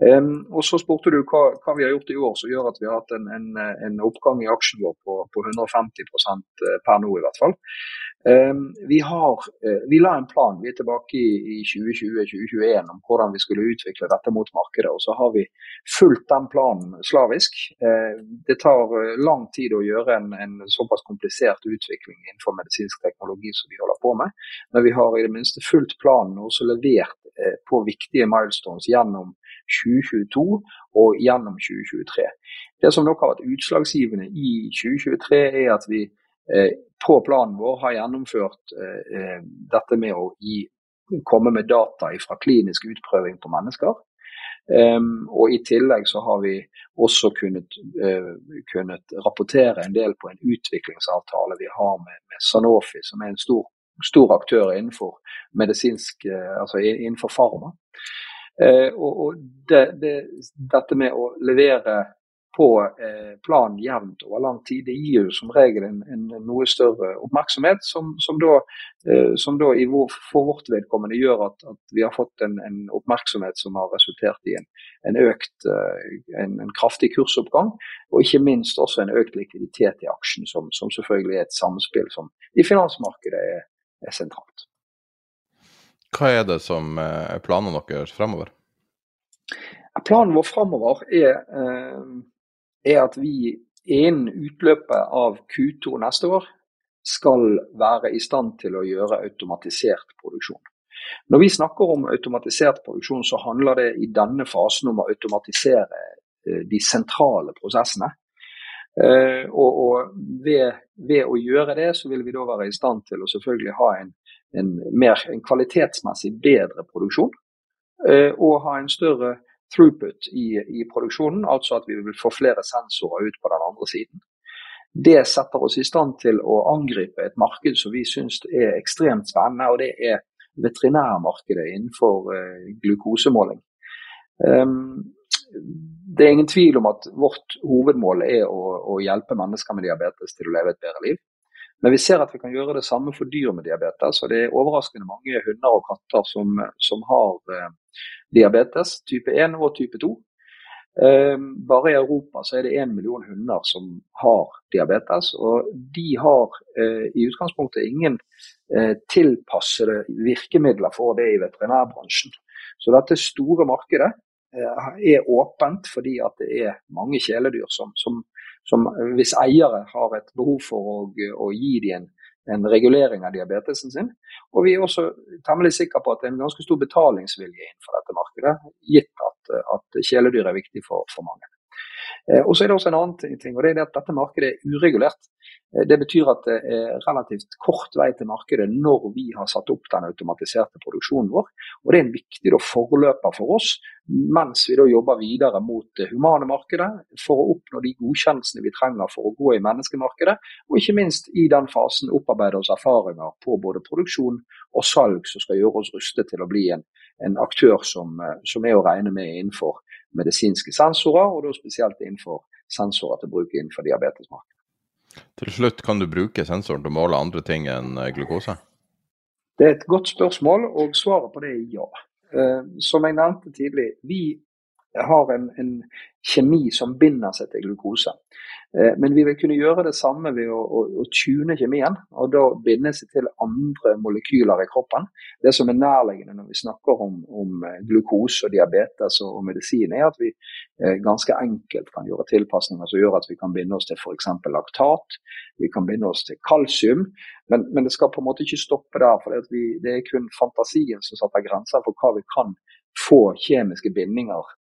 [SPEAKER 6] Um, og Så spurte du hva, hva, vi har gjort i år som gjør at vi har hatt en, en, en oppgang i aksjen vår på, på 150 eh, per nå, i hvert fall. Um, vi, har, uh, vi, la en plan vi er tilbake i, i 2020-2021 om hvordan vi skulle utvikle dette mot markedet. og Så har vi fulgt den planen slavisk. Uh, det tar lang tid å gjøre en, en, såpass komplisert utvikling innenfor medisinsk teknologi som vi holder på med, men vi har i det minste fulgt planen og også levert på viktige milestones gjennom 2022 og gjennom 2023. Det som nok har vært utslagsgivende i 2023, er at vi eh, på planen vår har gjennomført eh, eh, dette med å gi, komme med data fra klinisk utprøving på mennesker. Um, og I tillegg så har vi også kunnet, uh, kunnet, rapportere en del på en utviklingsavtale vi har med, med Sanofi, som er en stor, stor aktør innenfor medisinsk, uh, altså innenfor farma. Eh, og, og det, det, dette med å levere på eh, planen jevnt over lang tid, det gir jo som regel en, en noe større oppmerksomhet, som, som da, eh, som da vår, for vårt vedkommende gjør at, at vi har fått en, en, oppmerksomhet som har resultert i en, en økt, kraftig kursoppgang, og ikke minst også en økt likviditet i aksjen, som, som selvfølgelig er et samspill som i finansmarkedet er, er sentralt.
[SPEAKER 4] Hva er det som eh, er planene deres fremover?
[SPEAKER 6] Planen vår fremover er, eh, er, at vi innen utløpet av Q2 neste år skal være i stand til å gjøre automatisert produksjon. Når vi snakker om automatisert produksjon, så handler det i denne fasen om å automatisere eh, de sentrale prosessene. Og, og ved, ved, å gjøre det, så vil vi da være i stand til å selvfølgelig ha en en, mer, en kvalitetsmessig bedre produksjon. Eh, og ha en større throughput i, i, produksjonen, altså at vi vil få flere sensorer ut på den andre siden. Det setter oss i stand til å angripe et marked som vi syns er ekstremt spennende, og det er veterinærmarkedet innenfor uh, glukosemåling. Um, det er ingen tvil om at vårt hovedmål er å, å, hjelpe mennesker med diabetes til å leve et bedre liv. Men vi ser at vi kan gjøre det samme for dyr med diabetes. og Det er overraskende mange hunder og katter som, som har eh, diabetes type 1 og type 2. Eh, bare i Europa så er det én million hunder som har diabetes. Og de har eh, i utgangspunktet ingen tilpassede virkemidler for det i veterinærbransjen. Så dette store markedet er åpent fordi at det er mange kjæledyr som, som, som hvis eiere har et behov for å, å gi dem en, en regulering av diabetesen sin. Og vi er også temmelig sikre på at det er en ganske stor betalingsvilje innenfor dette markedet, gitt at, at kjæledyr er viktig for, for mange. Eh, og så er det også en annen ting, og det er at dette markedet er uregulert. Eh, det betyr at det er relativt kort vei til markedet når vi har satt opp den automatiserte produksjonen vår. Og det er en viktig forløper for oss mens vi da jobber videre mot det humane markedet for å oppnå de godkjennelsene vi trenger for å gå i menneskemarkedet. Og ikke minst i den fasen opparbeide oss erfaringer på både produksjon og salg som skal gjøre oss rustet til å bli en, en aktør som, eh, som er å regne med innenfor medisinske sensorer, og da spesielt innenfor sensorer til bruk innenfor diabetesmarkedet.
[SPEAKER 4] Til slutt, kan du bruke sensoren til å måle andre ting enn eh, glukose?
[SPEAKER 6] Det er et godt spørsmål, og svaret på det er ja. Eh, som jeg nevnte tidlig, vi har en, en kjemi som binder seg til glukose. Eh, men vi vil kunne gjøre det samme ved å, å, å tune kjemien, og da binde seg til andre molekyler i kroppen. Det som er nærliggende når vi snakker om, om eh, glukose og diabetes og, og, medisin, er at vi eh, ganske enkelt kan gjøre tilpasninger som gjør at vi kan binde oss til f.eks. laktat, vi kan binde oss til kalsium. Men, men, det skal på en måte ikke stoppe der, for det, er kun fantasien som setter grenser for hva vi kan få kjemiske bindinger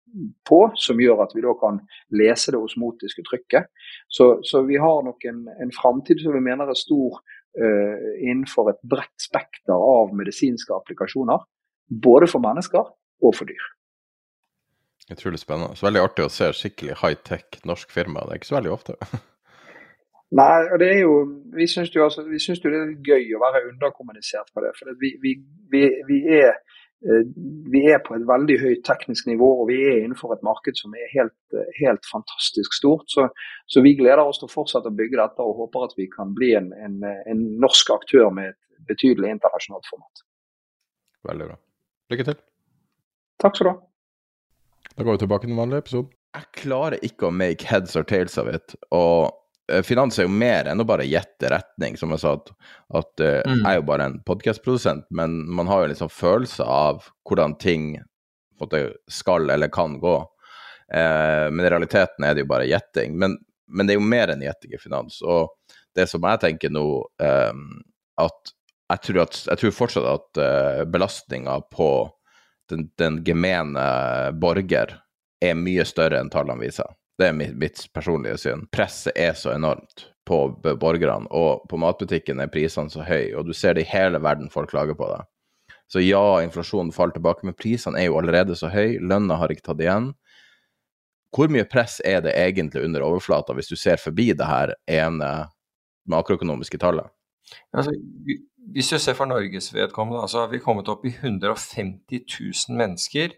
[SPEAKER 6] på, som gjør at vi da kan lese det osmotiske trykket. Så, så vi har nok en, en framtid som vi mener er stor uh, innenfor et bredt spekter av medisinske applikasjoner. Både for mennesker og for dyr.
[SPEAKER 4] Utrolig spennende. Så veldig artig å se skikkelig high-tech norsk firma. Det er ikke så veldig ofte.
[SPEAKER 6] Nei, og det er jo, Vi syns jo, altså, jo, det er gøy å være underkommunisert på det. For vi, vi, vi, vi er vi er på et veldig høyt teknisk nivå, og vi er innenfor et marked som er helt, eh, helt fantastisk stort. Så, så, vi gleder oss til å fortsette å bygge dette og håper at vi kan bli en, en, en norsk aktør med et betydelig internasjonalt format.
[SPEAKER 4] Veldig bra. Lykke til.
[SPEAKER 6] Takk skal du ha.
[SPEAKER 4] Da går vi tilbake til den vanlige episoden. Jeg klarer ikke å make heads or tails av it. Og Eh, finans er jo mer enn å bare gjette retning, som jeg sa. At, at uh, mm. jeg er jo bare en podkastprodusent, men man har jo liksom følelse av hvordan ting skal eller kan gå. Eh, men i realiteten er det jo bare gjetting. Men, men, det er jo mer enn gjetting i finans. Og det som jeg tenker nå, eh, at jeg tror, at, jeg tror fortsatt at eh, belastninga på den, den gemene borger er mye større enn tallene viser. Det er mitt, mitt personlige syn. Presset er så enormt på borgerne, og på matbutikken er prisene så høye, og du ser det i hele verden folk klager på det. Så ja, inflasjonen faller tilbake, men prisene er jo allerede så høye, lønna har ikke tatt igjen. Hvor mye press er det egentlig under overflata, hvis du ser forbi det her ene makroøkonomiske tallet?
[SPEAKER 5] Altså, hvis du ser for Norges vedkommende, altså har vi kommet opp i 150 000 mennesker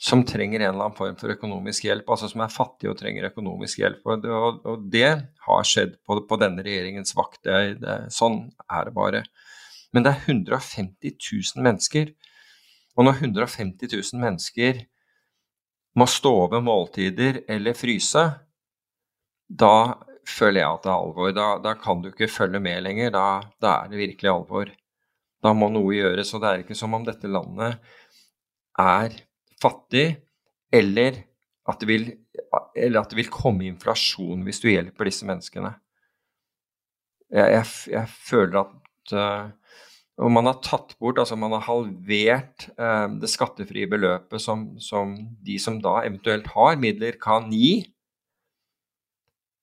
[SPEAKER 5] som trenger en eller annen form for økonomisk hjelp, altså som er fattige og trenger økonomisk hjelp. Og det, og det har skjedd på, på, denne regjeringens vakt. Det, det, sånn er det bare. Men det er 150 000 mennesker. Og når 150 000 mennesker må stå over måltider eller fryse, da føler jeg at det er alvor. Da, da kan du ikke følge med lenger. Da, da er det virkelig alvor. Da må noe gjøres. Og det er ikke som om dette landet er fattig, eller at, vil, eller at det vil komme inflasjon hvis du hjelper disse menneskene. Jeg, jeg, jeg føler at uh, og man har tatt bort, altså man har halvert uh, det skattefrie beløpet som, som, de som da eventuelt har midler, kan gi.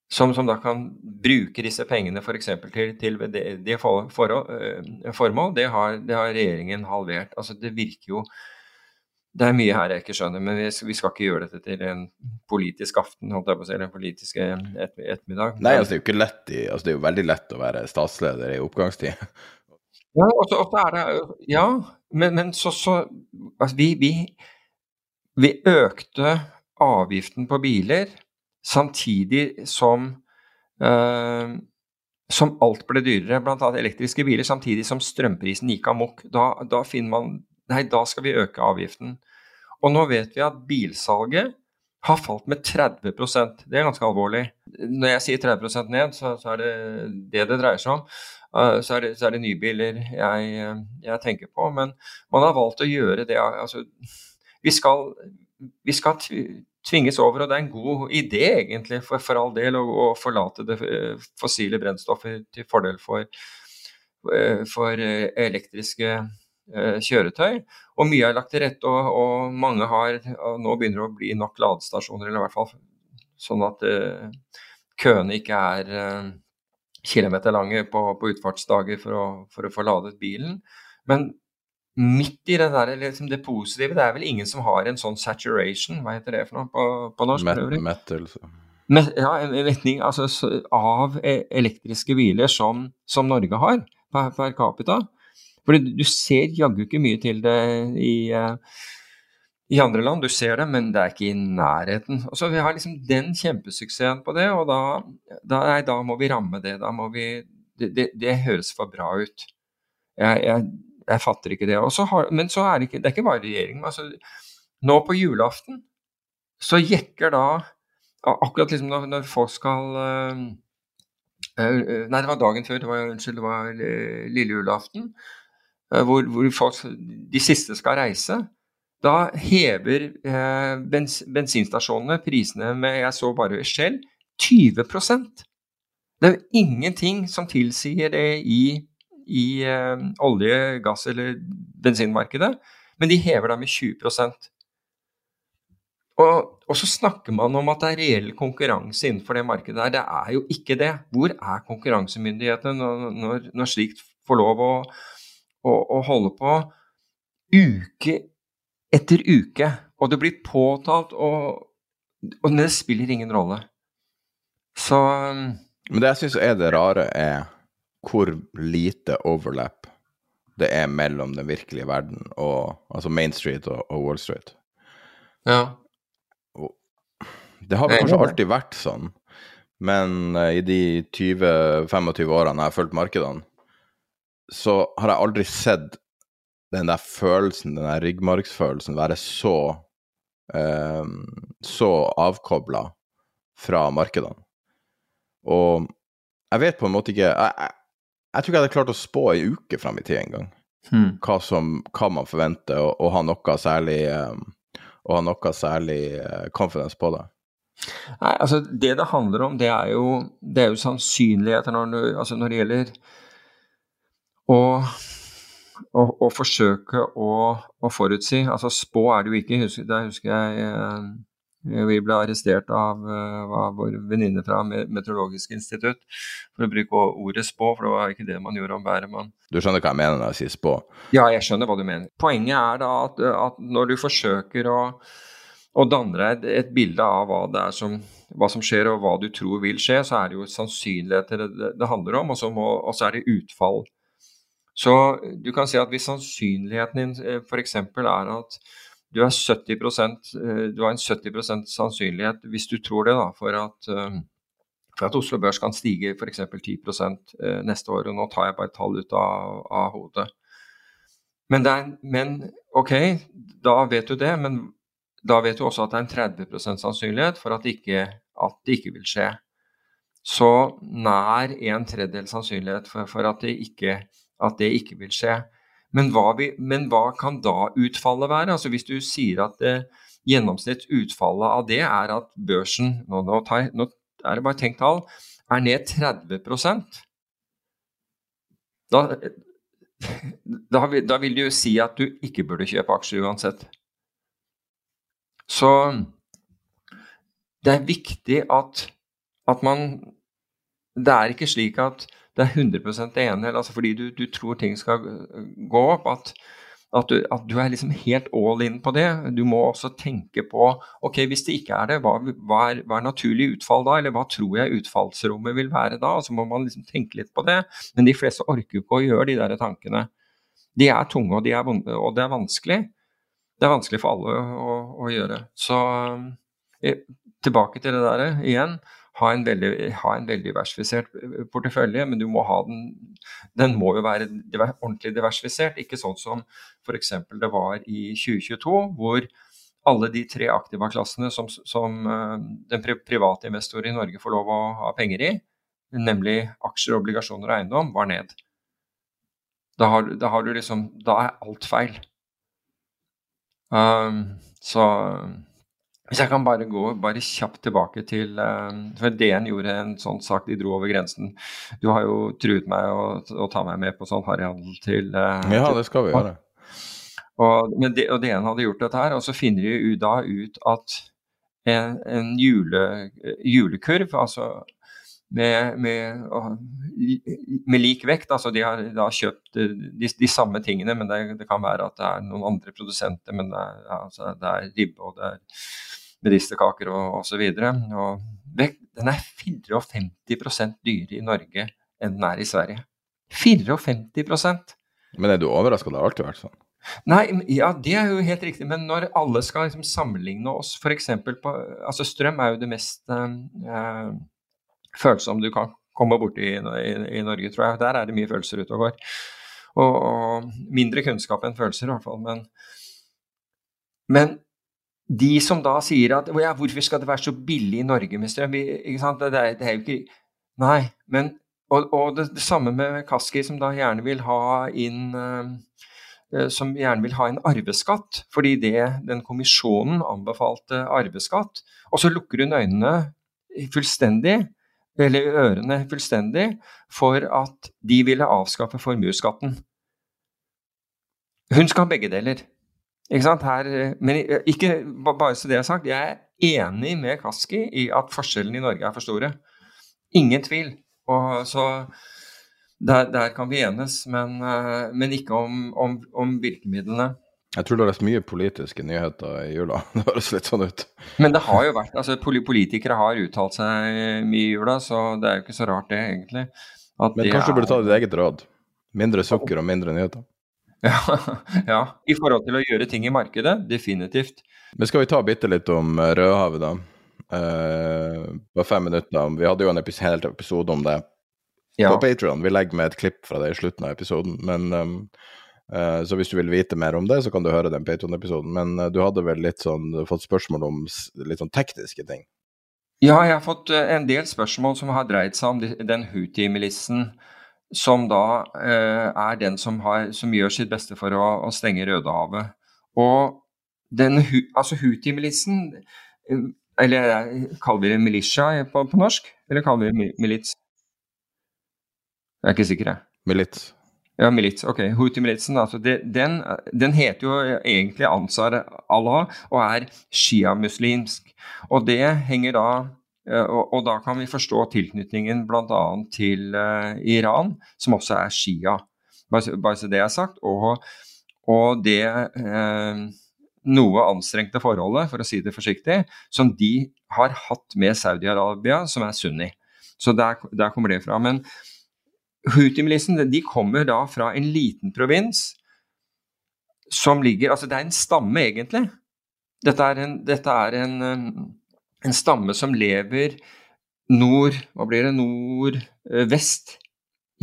[SPEAKER 5] Som, som da kan bruke disse pengene f.eks. til, til det for, for, uh, formål. Det har, det har, regjeringen halvert. Altså Det virker jo det er mye her jeg ikke skjønner, men vi vi skal ikke gjøre dette til en politisk aften, holdt jeg på å si, eller en politisk et, ettermiddag.
[SPEAKER 4] Nei, altså det er jo ikke lett i, altså det er jo veldig lett å være statsleder i oppgangstid.
[SPEAKER 5] Ja, og så er det Ja, men, men så, så altså vi, vi, vi, økte avgiften på biler samtidig som uh, som alt ble dyrere, bl.a. elektriske biler, samtidig som strømprisen gikk amok. Da, da finner man Nei, da skal vi øke avgiften. Og nå vet vi at bilsalget har falt med 30% Det er ganske alvorlig. Når jeg sier 30% ned, så, så, er det det det dreier seg om. Uh, så, er det, så, er det, nybiler jeg, jeg, tenker på. Men man har valgt å gjøre det altså, vi, skal, vi skal tvinges over. Og det er en god idé, egentlig, for, for all del, å, å, forlate det eh, fossile brennstoffet til fordel for, eh, for eh, elektriske kjøretøy. Og mye er lagt til rette, og, og mange har og Nå begynner det å bli nok ladestasjoner, eller i hvert fall sånn at uh, køene ikke er uh, kilometerlange på, på utfartsdager for å, for å få ladet bilen. Men midt i det der, liksom det positive Det er vel ingen som har en sånn saturation, hva heter det for noe på, på norsk?
[SPEAKER 4] Met metal.
[SPEAKER 5] Met, ja, en retning altså, av e, elektriske biler som, som Norge har per, per capita. For du ser jaggu ikke mye til det i, uh, i, andre land. Du ser det, men det er ikke i nærheten. Og så Vi har liksom den kjempesuksessen på det, og da, da, nei, da må vi ramme det. Vi, det, det, det høres for bra ut. Jeg, jeg, jeg fatter ikke det. Så har, men så er det ikke, det er ikke bare regjeringen. Altså, nå på julaften så jekker da Akkurat liksom når, når folk skal uh, uh, Nei, det var dagen før. Det var, unnskyld, det var lille julaften. Hvor, hvor, folk, de siste skal reise. Da hever bens, bensinstasjonene prisene med Jeg så bare Shell 20% Det er jo ingenting som tilsier det i i eh, olje-, gass- eller bensinmarkedet, men de hever da med 20 og, og, så snakker man om at det er reell konkurranse innenfor det markedet der. Det er jo ikke det. Hvor er konkurransemyndighetene når, når, når slikt får lov å, å, å, holde på uke etter uke? Og det blir påtalt, og, og det spiller ingen rolle. Så
[SPEAKER 4] Men det jeg syns er det rare, er hvor lite overlap det er mellom den virkelige verden og altså Main Street og, og Wall Street.
[SPEAKER 5] Ja.
[SPEAKER 4] Det har vel kanskje alltid vært sånn, men uh, i de 20-25 årene jeg har fulgt markedene, så har jeg aldri sett den der følelsen, den der ryggmargsfølelsen, være så uh, så avkobla fra markedene. Og jeg vet på en måte ikke jeg, jeg tror ikke jeg hadde klart å spå ei uke fram i tid engang. Hmm. Hva, hva man forventer, og, og ha noe særlig um, og ha noe særlig uh, confidence på det.
[SPEAKER 5] Nei, altså Det det handler om, det er jo, det er jo sannsynligheter når, du, altså når det gjelder å, og, og forsøke å, å, forutsi. Altså Spå er det jo ikke. Der husker jeg eh, vi ble arrestert av, eh, av vår venninne fra Meteorologisk institutt for å bruke ordet spå, for det var ikke det man gjorde om været. Man...
[SPEAKER 4] Du skjønner hva jeg mener når jeg sier spå?
[SPEAKER 5] Ja, jeg skjønner hva du mener. Poenget er da at, at når du forsøker å, å danne deg et, et, bilde av hva det som, hva som skjer og hva du tror vil skje, så er det jo sannsynligheter det, det handler om, og så, må, og så er det utfall. Så du kan si at hvis sannsynligheten din eh, f.eks. er at du, 70 eh, du har en 70% sannsynlighet, hvis du tror det, da, for at, eh, for at Oslo Børs kan stige f.eks. 10 eh, neste år. og Nå tar jeg bare et tall ut av, av hodet. Men, er, men, OK, da vet du det. Men da vet du også at det er en 30% sannsynlighet for at det, ikke, at det ikke vil skje. Så nær en tredjedel sannsynlighet for, for at, det ikke, at det ikke vil skje. Men hva, vi, men hva, kan da utfallet være? Altså Hvis du sier at det eh, gjennomsnittsutfallet av det er at børsen nå, nå, tar, nå er det bare tenkt tall, er ned 30 da, da, da vil det jo si at du ikke burde kjøpe aksjer uansett. Så det er viktig at, at man Det er ikke slik at det er 100 enig, altså fordi du, du, tror ting skal gå opp. At, at, du, at, du, er liksom helt all in på det. Du må også tenke på ok, hvis det ikke er det, hva, hva, er, hva er, naturlig utfall da? Eller hva tror jeg utfallsrommet vil være da? Så må man liksom tenke litt på det. Men de fleste orker ikke å gjøre de der tankene. De er tunge, og, de er, og det er vanskelig. Det er vanskelig for alle å, å gjøre. Så eh, tilbake til det der igjen. Ha en veldig, ha en veldig diversifisert portefølje, men du må ha den Den må jo være ordentlig diversifisert, ikke sånn som f.eks. det var i 2022, hvor alle de tre aktiva-klassene som, som den private investor i Norge får lov å ha penger i, nemlig aksjer, obligasjoner og eiendom, var ned. Da, har, da, har liksom, da er alt feil. Um, så hvis jeg kan bare gå bare kjapt tilbake til um, For DN gjorde en sånn sak, de dro over grensen. Du har jo truet meg å, å ta meg med på sånn harryhandel til uh,
[SPEAKER 4] Ja, det skal vi gjøre.
[SPEAKER 5] Og, men de, og DN hadde gjort dette her, og så finner de da ut at en, en jule, julekurv, altså med, med, med, lik vekt. Altså de har da kjøpt eh, de, de samme tingene, men det, det, kan være at det er noen andre produsenter. Men det er, altså, det er ribbe og det er medisterkaker og osv. Den er 54% dyrere i Norge enn den er i Sverige. 54%
[SPEAKER 4] Men er du overraska? Det har alltid vært sånn?
[SPEAKER 5] Nei, ja, det er jo helt riktig. Men når alle skal liksom sammenligne oss f.eks. på altså Strøm er jo det mest uh, følsom du kan komme borti i, i, Norge, tror jeg. Der er det mye følelser ute og går. Og, mindre kunnskap enn følelser, i hvert fall. Men, men de som da sier at ja, hvorfor skal det være så billig i Norge med strøm? Ikke sant? Det, er, det er jo ikke Nei. men Og, og det, det, samme med Kaski, som da gjerne vil ha inn uh, som gjerne vil ha en arveskatt, fordi det, den kommisjonen anbefalte arveskatt. Og så lukker hun øynene fullstendig eller ørene fullstendig, for at de ville avskaffe formuesskatten. Hun skal ha begge deler. Ikke sant? Her, men ikke bare så det er sagt, jeg er enig med Kaski i at forskjellene i Norge er for store. Ingen tvil. Og så der, der kan vi enes, men, men ikke om, om, om virkemidlene.
[SPEAKER 4] Jeg tror du har lest mye politiske nyheter i jula. Det høres litt sånn ut.
[SPEAKER 5] Men det har jo vært altså Politikere har uttalt seg mye i jula, så det er jo ikke så rart det, egentlig.
[SPEAKER 4] Men kanskje du burde ta ditt eget råd? Mindre sukker og mindre nyheter?
[SPEAKER 5] Ja, ja, I forhold til å gjøre ting i markedet, definitivt.
[SPEAKER 4] Men skal vi ta bitte litt om eh, Rødhavet, da? Uh, bare fem minutter. Vi hadde jo en episode, episode om det ja. på Patrion. Vi legger med et klipp fra det i slutten av episoden. Men um, Eh, så hvis du vil vite mer om det, så kan du høre den Patron-episoden. Men eh, du hadde vel litt sånn, fått spørsmål om litt sånn tekniske ting?
[SPEAKER 5] Ja, jeg har fått eh, en del spørsmål som har dreid seg om den Houthi-milissen som da eh, er den som, har, som, gjør sitt beste for å, å stenge Rødehavet. Og den, altså Houthi-milissen, eller kaller vi det militia på, på, norsk? Eller kaller vi det milits? Jeg er ikke sikker, jeg.
[SPEAKER 4] Milits.
[SPEAKER 5] Ja, milits. Ok. Houthi-militsen. Altså den, den, heter jo egentlig Ansar Allah og er shia-muslimsk. Og det henger da eh, og, og, da kan vi forstå tilknytningen bl.a. til uh, Iran, som også er shia. Bare, bare så det er sagt. Og, og det uh, noe anstrengte forholdet, for å si det forsiktig, som de har hatt med Saudi-Arabia, som er sunni. Så der, der kommer det fra. Men Houthi-milisen de kommer da fra en liten provins som ligger Altså, det er en stamme, egentlig. Dette er en, dette er en, en stamme som lever nord Hva blir det? Nordvest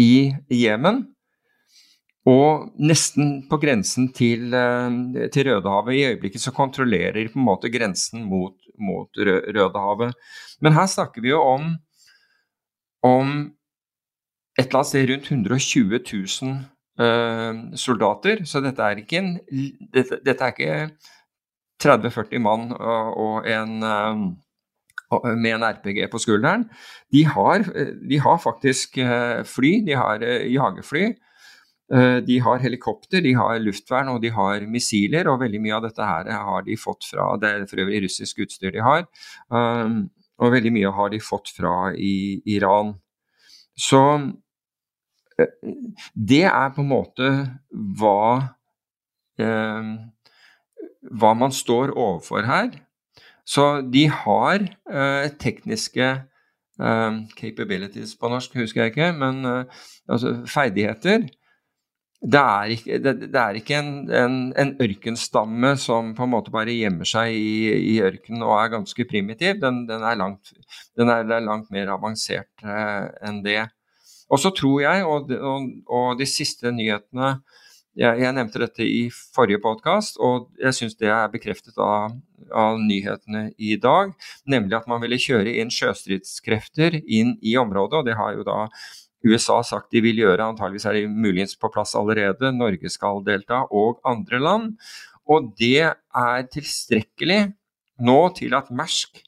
[SPEAKER 5] i Jemen. Og nesten på grensen til, til, Rødehavet. I øyeblikket så kontrollerer de på en måte grensen mot, mot Rødehavet. Men her snakker vi jo om, om et eller annet sted rundt 120 000 uh, soldater. Så dette er ikke, ikke 30-40 mann og, og en uh, med en RPG på skulderen. De har, de har faktisk fly, de har jagerfly. De har helikopter, de har luftvern og de har missiler, og veldig mye av dette her har de fått fra Det er for øvrig russisk utstyr de har. Og veldig mye har de fått fra i Iran. Så det er på en måte hva eh, hva man står overfor her. Så de har eh, tekniske eh, capabilities på norsk, husker jeg ikke, men eh, altså ferdigheter det er ikke, det, det er ikke en, en, en, ørkenstamme som på en måte bare gjemmer seg i, i ørkenen og er ganske primitiv. Den, den, er, langt, den er, langt, mer avansert eh, enn det. Og så tror jeg, og, og, og de siste nyhetene jeg, jeg, nevnte dette i forrige podkast, og jeg syns det er bekreftet av, av, nyhetene i dag. Nemlig at man ville kjøre inn sjøstridskrefter inn i området. og Det har jo da USA sagt de vil gjøre. Antageligvis er de muligens på plass allerede. Norge skal delta, og andre land. Og det er tilstrekkelig nå til at Mersk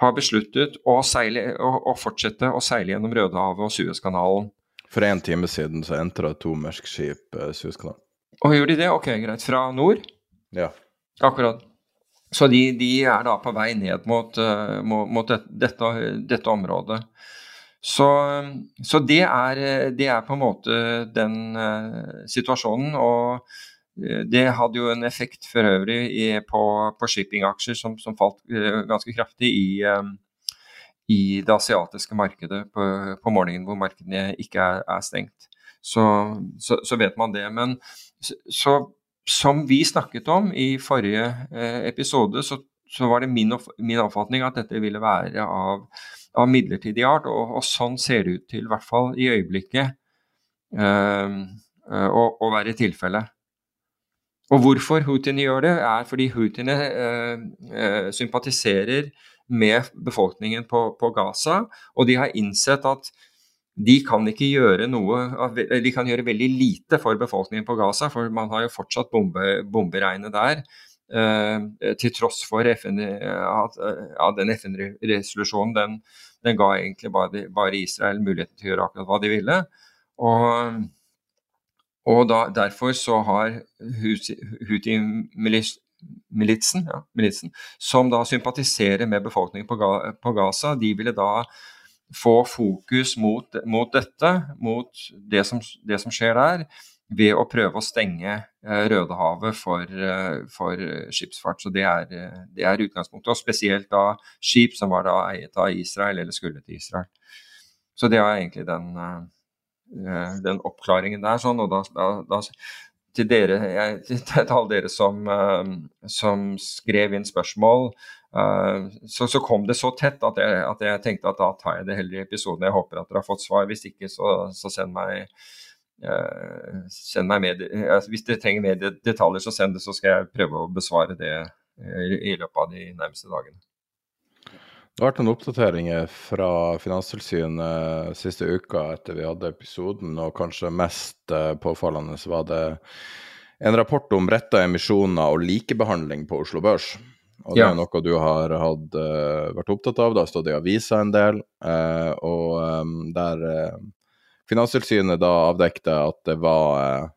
[SPEAKER 5] har besluttet å, seile, å, å fortsette å seile gjennom Rødehavet og Suezkanalen.
[SPEAKER 4] For en time siden så entra to merskskip uh, Suezkanalen.
[SPEAKER 5] Og gjorde de det? Ok, greit. Fra nord?
[SPEAKER 4] Ja.
[SPEAKER 5] Akkurat. Så de, de er da på vei ned mot, uh, mot, dette, dette, dette, området. Så, så det, er, det, er, på en måte den uh, situasjonen. Og det hadde jo en effekt for øvrig i, på, på shippingaksjer som, som falt ganske kraftig i, i det asiatiske markedet på, på morgenen hvor markedene ikke er, er stengt. Så, så, så, vet man det. Men så, som vi snakket om i forrige eh, episode, så, var det min, min, oppfatning at dette ville være av, av midlertidig art. Og, og, sånn ser det ut til, i hvert fall i øyeblikket, eh, eh å, å være tilfellet. Og hvorfor houthiene gjør det, er fordi houthiene eh, eh, sympatiserer med befolkningen på, på, Gaza. Og de har innsett at de kan ikke gjøre noe De kan gjøre veldig lite for befolkningen på Gaza, for man har jo fortsatt bombe, bomberegnet der. Eh, til tross for FN, at at den FN-resolusjonen den, den, ga egentlig bare, bare, Israel muligheten til å gjøre akkurat hva de ville. Og, og da, derfor så har Houthi-militsen militsen, ja, som da sympatiserer med befolkningen på, på, Gaza, de ville da få fokus mot, mot dette, mot det som, det som, skjer der, ved å prøve å stenge eh, Rødehavet for, eh, for skipsfart. Så det er, det er, utgangspunktet. Og spesielt da skip som var da eiet av Israel, eller skulle til Israel. Så det er egentlig den, eh, den oppklaringen der. Sånn, og da, da, da til dere, jeg, til alle dere som, uh, som, skrev inn spørsmål, uh, så, så, kom det så tett at jeg, at jeg, tenkte at da tar jeg det heller i episoden. Jeg håper at dere har fått svar. Hvis ikke, så, så send meg med, Hvis dere trenger mer detaljer, så send det, så skal jeg prøve å besvare det i løpet av de nærmeste dagene.
[SPEAKER 4] Det har vært noen oppdateringer fra Finanstilsynet siste uka etter vi hadde episoden, og kanskje mest påfallende påfallende var det en rapport om retta emisjoner og likebehandling på Oslo Børs. Og det er noe du har hatt, uh, vært opptatt av, det har stått i avisa en del. Uh, og der Finanstilsynet da avdekte at det var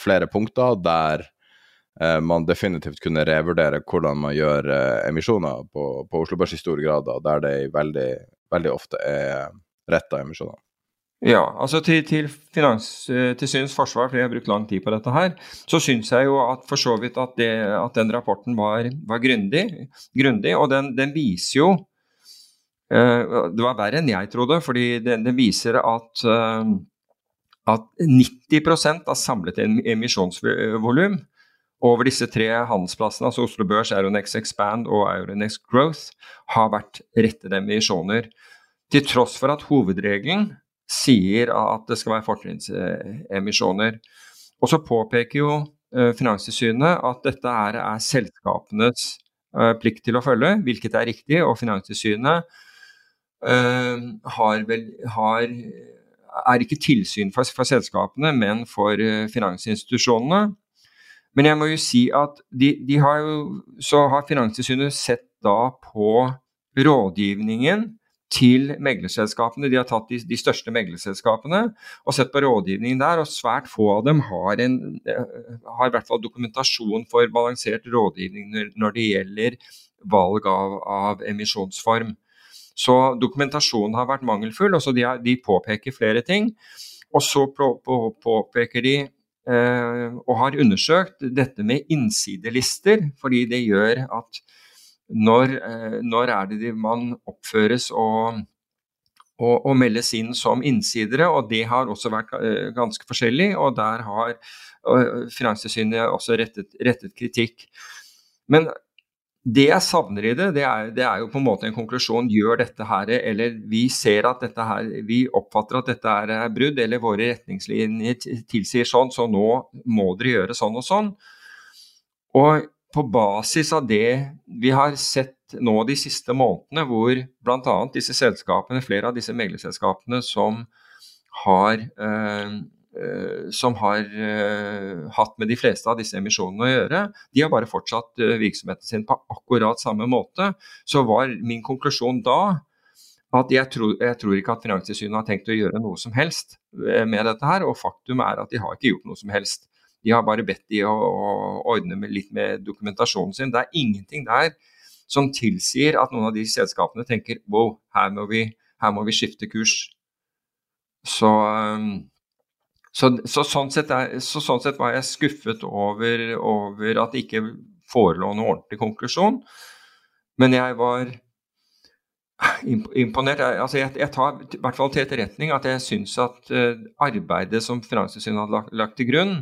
[SPEAKER 4] flere punkter der Eh, man definitivt kunne revurdere hvordan man gjør eh, emisjoner på, på Oslo Børs i stor grad, da, der det veldig, veldig ofte er retta emisjoner.
[SPEAKER 5] Ja, altså til, til Finanstilsynets forsvar, for jeg har brukt lang tid på dette her, så syns jeg jo at for så vidt at, det, at den rapporten var, var grundig, grundig, og den, den viser jo uh, Det var verre enn jeg trodde, fordi den, den viser at, uh, at 90% av samlet emisjonsvolum over disse tre handelsplassene, altså Oslo Børs, Euronex Expand og Euronex Growth, har vært rettede emisjoner. Til tross for at hovedregelen sier at det skal være fortrinnsemisjoner. Og så påpeker jo uh, Finanstilsynet at dette er, er selskapenes uh, plikt til å følge, hvilket er riktig. Og Finanstilsynet uh, har vel, har, er ikke tilsyn for, for selskapene, men for finansinstitusjonene. Men jeg må jo si at de, de har jo, så har Finanstilsynet sett da på rådgivningen til meglerselskapene. De har tatt de, de, største meglerselskapene og sett på rådgivningen der, og svært få av dem har, en, har i hvert fall dokumentasjon for balansert rådgivning når det gjelder valg av, av emisjonsform. Så dokumentasjonen har vært mangelfull, og så de, de påpeker flere ting. Og så på, på, påpeker de Eh, og har undersøkt dette med innsidelister, fordi det gjør at når, eh, når er det man oppføres og, og, og, meldes inn som innsidere, og det har også vært ganske forskjellig. Og der har Finanstilsynet også rettet, rettet kritikk. Men det jeg savner i det, det er, det er, jo på en måte en konklusjon. Gjør dette her, eller vi ser at dette her, vi oppfatter at dette er brudd, eller våre retningslinjer tilsier sånn, så nå må dere gjøre sånn og sånn. Og på basis av det vi har sett nå de siste månedene, hvor bl.a. disse selskapene, flere av disse meglerselskapene som har eh, som har uh, hatt med de fleste av disse emisjonene å gjøre, de har bare fortsatt uh, virksomheten sin på akkurat samme måte. Så var min konklusjon da at jeg tror, jeg tror ikke at Finanstilsynet har tenkt å gjøre noe som helst med dette her, og faktum er at de har ikke gjort noe som helst. De har bare bedt de å, å ordne med litt med dokumentasjonen sin. Det er ingenting der som tilsier at noen av de selskapene tenker wow, her må vi, her må vi skifte kurs. Så um, så, så, sånn er, så, sånn sett var jeg skuffet over, over at det ikke forelå noen ordentlig konklusjon. Men jeg var imponert. Altså jeg, jeg, tar i hvert fall til etterretning at jeg syns at uh, arbeidet som Finanstilsynet hadde lagt, lagt, til grunn,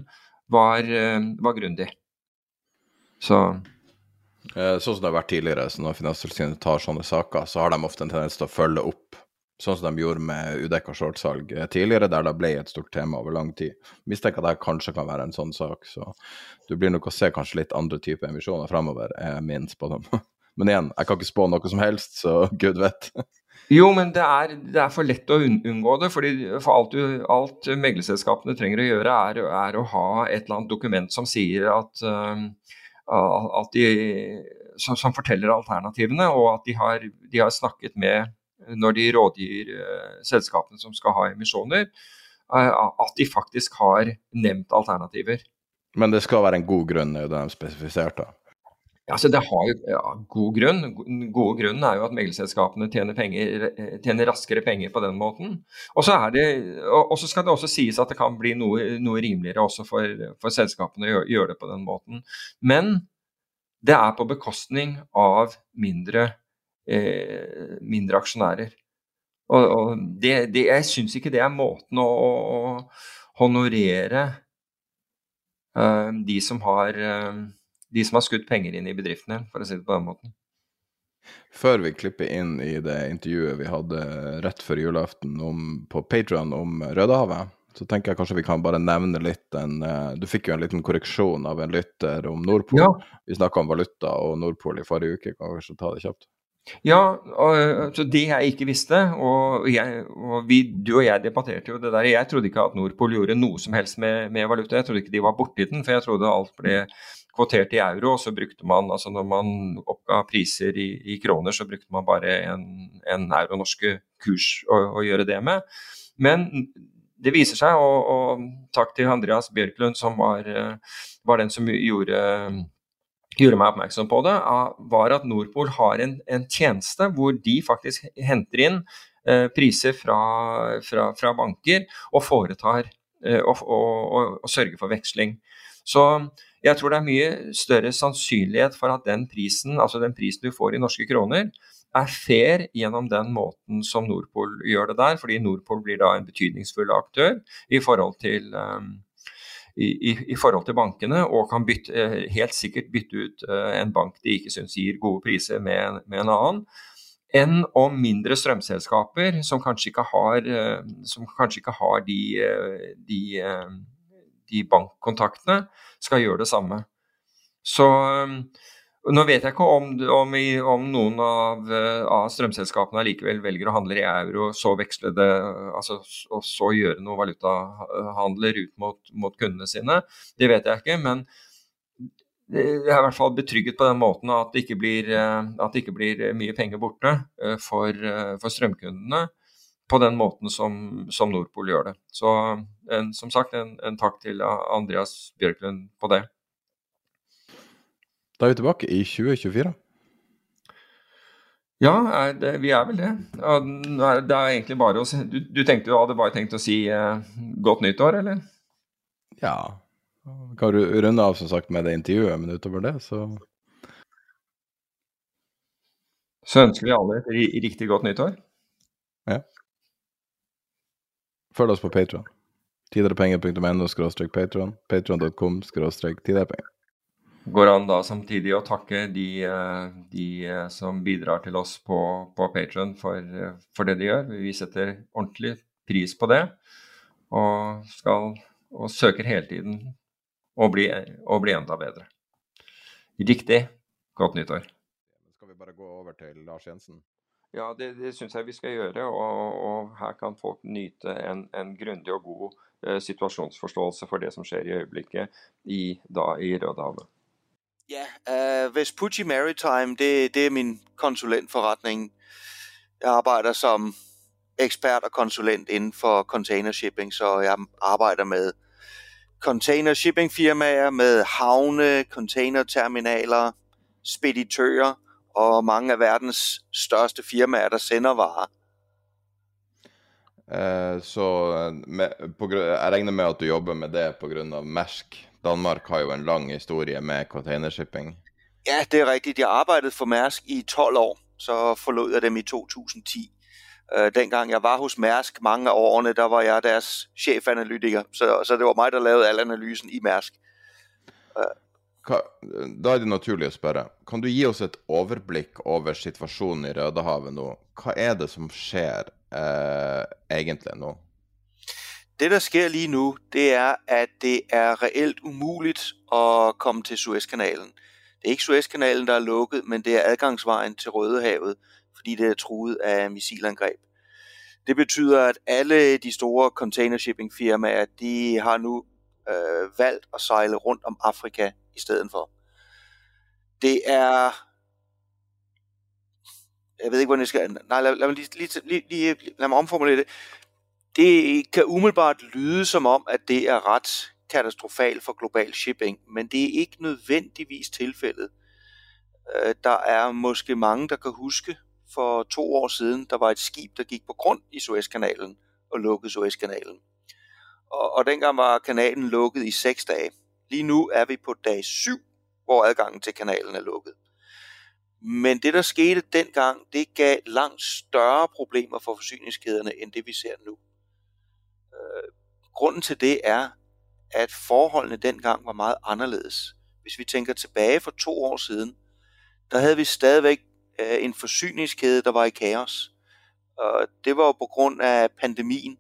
[SPEAKER 5] var, uh, grundig. Så
[SPEAKER 4] eh, Sånn som det har vært tidligere, så når Finanstilsynet tar sånne saker, så har de ofte en tendens til å følge opp sånn som de gjorde med udekka shortsalg eh, tidligere, der det ble et stort tema over lang tid. Mistenker at det kanskje kan være en sånn sak, så du blir nok å se kanskje litt andre typer emisjoner fremover, er min spådom. Men igjen, jeg kan ikke spå noe som helst, så gud vet.
[SPEAKER 5] Jo, men det er, det er for lett å unngå det. fordi For alt, du, alt meglerselskapene trenger å gjøre, er, er, å ha et eller annet dokument som sier at, uh, at de, som, som, forteller alternativene, og at de har, de har snakket med når de rådgir uh, selskapene som skal ha emisjoner, uh, at de faktisk har nevnt alternativer.
[SPEAKER 4] Men det skal være en god grunn, er det de spesifiserte?
[SPEAKER 5] Altså det har ja, god grunn. Gode grunnen er jo at meglerselskapene tjener, tjener, raskere penger på den måten. Og så, det, og, så skal det også sies at det kan bli noe, noe rimeligere også for, for selskapene å gjøre, gjøre det på den måten. Men det er på bekostning av mindre eh, mindre aksjonærer. Og, og det, det, jeg syns ikke det er måten å, å honorere uh, de, som har, uh, de som har skutt penger inn i bedriftene, for å si det på den måten.
[SPEAKER 4] Før vi klipper inn i det intervjuet vi hadde rett før julaften om, på Patron om Rødehavet, så tenker jeg kanskje vi kan bare nevne litt en uh, Du fikk jo en liten korreksjon av en lytter om Nordpol. Ja. Vi snakka om valuta og Nordpol i forrige uke, kan vi kanskje ta det kjapt?
[SPEAKER 5] Ja, og, så det jeg ikke visste, og, jeg, og vi, du og jeg debatterte jo det der Jeg trodde ikke at Nordpol gjorde noe som helst med, med valuta. Jeg trodde ikke de var borti den, for jeg trodde alt ble kvotert i euro. og så brukte man, altså Når man oppga priser i, i kroner, så brukte man bare en, en euro-norske kurs å, å, gjøre det med. Men det viser seg, og, og takk til Andreas Bjørklund, som var, var den som gjorde gjorde meg oppmerksom på det, var at Nordpol har en, en tjeneste hvor de faktisk henter inn eh, priser fra, fra, fra, banker og foretar eh, og, og, og, sørger for veksling. Så jeg tror det er mye større sannsynlighet for at den prisen, altså den prisen du får i norske kroner, er fair gjennom den måten som Nordpol gjør det der, fordi Nordpol blir da en betydningsfull aktør i forhold til um, i, i, forhold til bankene, og kan bytte, eh, helt sikkert bytte ut eh, en bank de ikke syns gir gode priser, med, med, en annen. Enn om mindre strømselskaper som kanskje ikke har, eh, kanskje ikke har de, de, de bankkontaktene, skal gjøre det samme. Så nå vet jeg ikke om, om, om noen av, eh, av, strømselskapene likevel velger å handle i euro, så veksle det, altså, og så gjøre noen valutahandler ut mot, mot, kundene sine. Det vet jeg ikke, men jeg er i hvert fall betrygget på den måten at det ikke blir, eh, det ikke blir mye penger borte eh, for, for, strømkundene på den måten som, som Nordpol gjør det. Så en, som sagt, en, en takk til Andreas Bjørklund på det.
[SPEAKER 4] Da er vi tilbake i 2024.
[SPEAKER 5] Ja, er det, vi er vel det. Det er egentlig bare å si Du, du tenkte, du hadde bare tenkt å si eh, godt nyttår, eller?
[SPEAKER 4] Ja. Vi kan runde av som sagt med det intervjuet, men utover det, så
[SPEAKER 5] Så ønsker vi alle et riktig godt nyttår.
[SPEAKER 4] Ja. Følg oss på Patron. Tiderepenger.no patron. Patron.com tiderepenger.
[SPEAKER 5] Går an da samtidig å takke de, eh, de eh, som bidrar til oss på, på Patron for, eh, for, det de gjør. Vi setter ordentlig pris på det, og, skal, og søker hele tiden å bli, å bli enda bedre. Riktig. Godt nyttår.
[SPEAKER 4] Skal vi bare gå over til Lars Jensen?
[SPEAKER 5] Ja, det, det syns jeg vi skal gjøre. Og, og her kan folk nyte en, en grundig og god eh, situasjonsforståelse for det som skjer i øyeblikket i, da, i Rødehavet.
[SPEAKER 7] Ja, uh, Vespucci Maritime, det, det er min konsulentforretning. Jeg arbejder som ekspert og konsulent inden for containershipping, så jeg arbejder med containershippingfirmaer, med havne, containerterminaler, speditører og mange af verdens største firmaer, der sender varer.
[SPEAKER 4] Eh, så med, på, jeg regner med at du jobber med det pga. Mersk. Danmark har jo en lang historie med containershipping.
[SPEAKER 7] Ja, det er rigtigt. Jeg arbejdede for Mærsk i 12 år, så forlod jeg dem i 2010. Øh, dengang jeg var hos Mærsk mange af årene, der var jeg deres chefanalytiker, så, så det var mig, der lavede al analysen i Mærsk.
[SPEAKER 4] Da er det naturlig å spørre, kan du gi oss et overblikk over situasjonen i Rødehavet nå? Hva er det som skjer eh, egentlig nå?
[SPEAKER 7] Det, der sker lige nu, det er, at det er reelt umuligt at komme til Suezkanalen. Det er ikke Suezkanalen, der er lukket, men det er adgangsvejen til Rødehavet, fordi det er truet af missilangreb. Det betyder, at alle de store containershipping firmaer, de har nu øh, valgt at sejle rundt om Afrika i stedet for. Det er... Jeg ved ikke, hvordan jeg skal... Nej, lad, lad, mig, lige, lige, lige, lad mig omformulere det. Det kan umiddelbart lyde som om, at det er ret katastrofalt for global shipping, men det er ikke nødvendigvis tilfældet. Øh, der er måske mange, der kan huske for to år siden, der var et skib, der gik på grund i Suezkanalen og lukkede Suezkanalen. Og, og dengang var kanalen lukket i seks dage. Lige nu er vi på dag 7, hvor adgangen til kanalen er lukket. Men det, der skete dengang, det gav langt større problemer for forsyningskjedene end det vi ser nå. Grunnen grunden til det er, at forholdene dengang var meget anderledes. Hvis vi tænker tilbage for to år siden, der havde vi stadigvæk øh, en forsyningskjede der var i kaos. Det var på grunn av pandemien.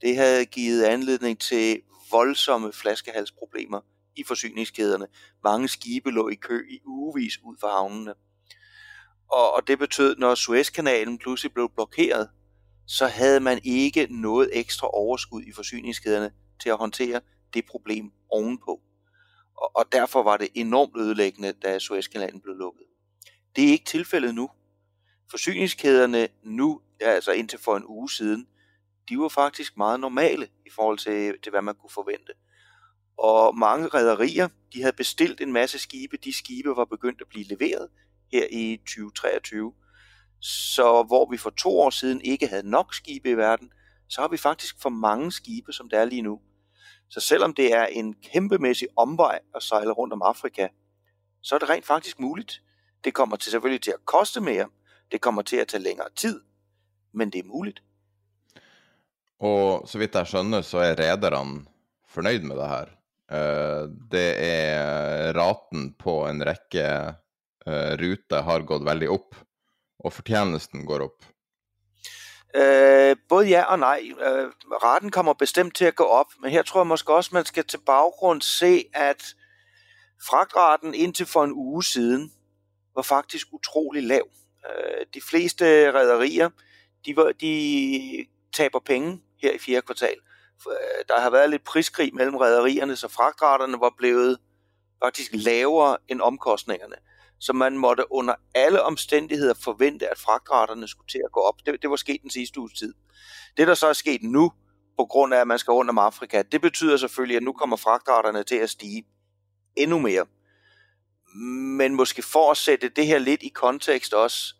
[SPEAKER 7] Det havde givet anledning til voldsomme flaskehalsproblemer i forsyningskjedene. Mange skibe lå i kø i ugevis ut fra havnene. Og, og det betød, når Suezkanalen pludselig blev blokeret, så havde man ikke noget ekstra overskud i forsyningskæderne til at håndtere det problem ovenpå. Og, og derfor var det enormt ødelæggende, da Suezkanalen blev lukket. Det er ikke tilfældet nu. Forsyningskæderne nu, altså indtil for en uge siden, de var faktisk meget normale i forhold til, til hvad man kunne forvente. Og mange rædderier, de havde bestilt en masse skibe. De skibe var begyndt at blive leveret her i 2023. Så hvor vi for to år siden ikke havde nok skibe i verden, så har vi faktisk for mange skibe, som det er lige nu. Så selvom det er en kæmpemæssig omvej at sejle rundt om Afrika, så er det rent faktisk muligt. Det kommer til selvfølgelig til at koste mere, det kommer til at tage længere tid, men det er muligt.
[SPEAKER 4] Og så vidt jeg skjønner, så er rederne fornøyd med det her. Eh, det er raten på en rekke eh, ruter har gått veldig opp, og fortjenesten går opp.
[SPEAKER 7] Uh, både ja og nej. Uh, raten kommer bestemt til at gå op, men her tror jeg måske også, man skal til baggrund se, at fragtraten indtil for en uge siden var faktisk utrolig lav. Uh, de fleste rædderier, de, de taber penge her i fjerde kvartal. Der har været lidt priskrig mellem rædderierne, så fragtraterne var blevet faktisk lavere end omkostningerne. Så man måtte under alle omstændigheder forvente, at fragtraterne skulle til at gå op. Det, det var sket den sidste uges tid. Det, der så er sket nu, på grund af, at man skal rundt om Afrika, det betyder selvfølgelig, at nu kommer fragtraterne til at stige endnu mere. Men måske for at sætte det her lidt i kontekst også,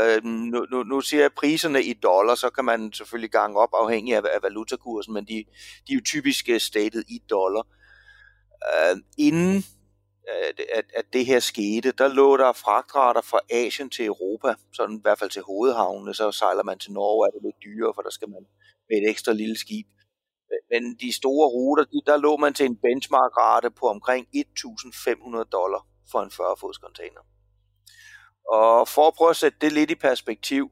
[SPEAKER 7] Øh, nu, nu, jeg priserne i dollar, så kan man selvfølgelig gange op afhængig af, af valutakursen, men de, de er jo typisk stated i dollar. Øh, inden at, at, det her skete, der lå der fragtrater fra Asien til Europa, sådan i hvert fald til hovedhavnene, så sejler man til Norge, er det lidt dyrere, for der skal man med et ekstra lille skib. Men de store ruter, der lå man til en benchmark-rate på omkring 1.500 dollar for en 40-fods container. Og for at prøve at sætte det lidt i perspektiv,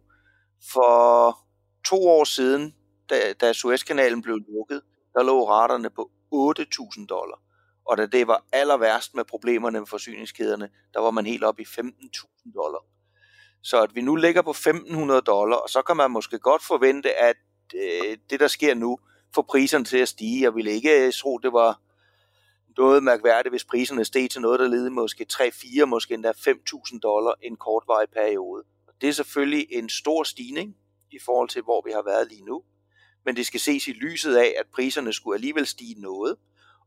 [SPEAKER 7] for to år siden, da, da Suezkanalen blev lukket, der lå raterne på 8.000 dollar. Og da det var aller værst med problemerne med forsyningskæderne, der var man helt op i 15.000 dollar. Så at vi nu ligger på 1.500 dollar, og så kan man måske godt forvente, at øh, det der sker nu, får priserne til at stige. Jeg ville ikke øh, tro, det var noget mærkværdigt, hvis priserne steg til noget, der led måske 3-4, måske endda 5.000 dollar en kortvarig periode. Det er selvfølgelig en stor stigning i forhold til, hvor vi har været lige nu. Men det skal ses i lyset af, at priserne skulle alligevel stige noget.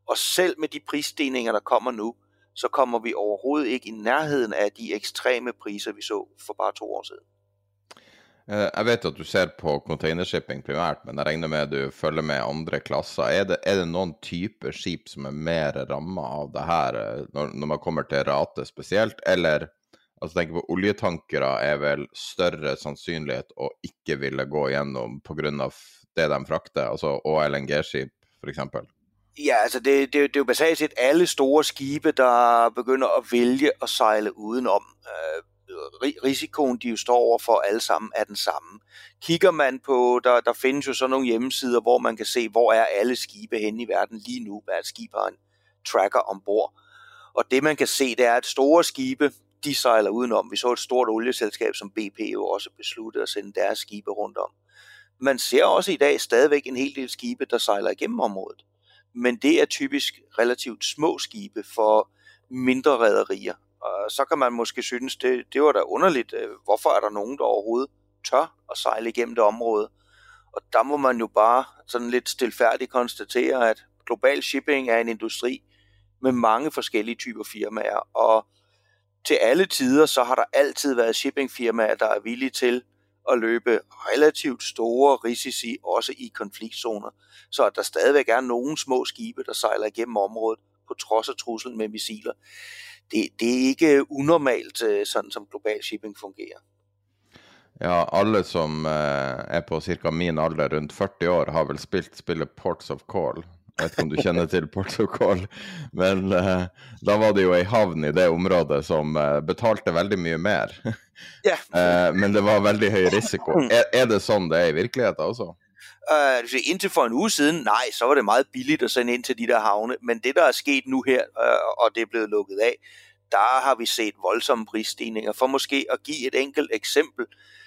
[SPEAKER 7] Og selv med de prisstigninger, der kommer nu, så kommer vi overhovedet ikke i nærheden af de ekstreme priser, vi så for bare to år siden.
[SPEAKER 4] Eh, jeg vet at du ser på containershipping primært, men jeg regner med at du følger med andre klasser. Er det, er det noen typer skip som er mer ramma av det her, eh, når, når, man kommer til rate spesielt? Eller altså tenk på oljetankere er vel større sannsynlighet å ikke ville gå gjennom pga. det de frakter, altså, og LNG-skip f.eks.?
[SPEAKER 7] Ja, altså det, det, det er jo basalt set alle store skibe, der begynder at vælge at sejle udenom. Øh, risikoen, de jo står over for alle sammen, er den samme. Kigger man på, der, der findes jo sådan nogle hjemmesider, hvor man kan se, hvor er alle skibe henne i verden lige nu, hvad et skib har en tracker ombord. Og det man kan se, det er, at store skibe, de sejler udenom. Vi så et stort olieselskab som BP jo også besluttede at sende deres skibe rundt om. Man ser også i dag stadigvæk en hel del skibe, der sejler igennem området. Men det er typisk relativt små skibe for mindre rædderier. Og så kan man måske synes, det, det var da underligt. Øh, hvorfor er der nogen, der overhovedet tør at sejle igennem det område? Og der må man jo bare sådan lidt stilfærdigt konstatere, at global shipping er en industri med mange forskellige typer firmaer, og til alle tider, så har der altid været shippingfirmaer, der er villige til at løbe relativt store risici, også i konfliktzoner, så at der stadigvæk er nogle små skibe, der sejler igennem området, på trods af truslen med missiler det, det er ikke unormalt, øh, sådan som global shipping fungerer.
[SPEAKER 4] Ja, alle som eh, er på cirka min alder, rundt 40 år, har vel spilt spillet Ports of Call. Jeg vet ikke om du kjenner til Portugal, men uh, da var det jo ei havn i det området som uh, betalte veldig mye mer.
[SPEAKER 7] Ja.
[SPEAKER 4] men det var veldig høy risiko. Er, er, det sånn det er i virkeligheten også?
[SPEAKER 7] Uh, indtil for en uge siden, nei, så var det meget billig å sende inn til de der havne, men det der er sket nå her, uh, og det er blevet lukket av, der har vi sett voldsomme prisstigninger. For måske å gi et enkelt eksempel, uh,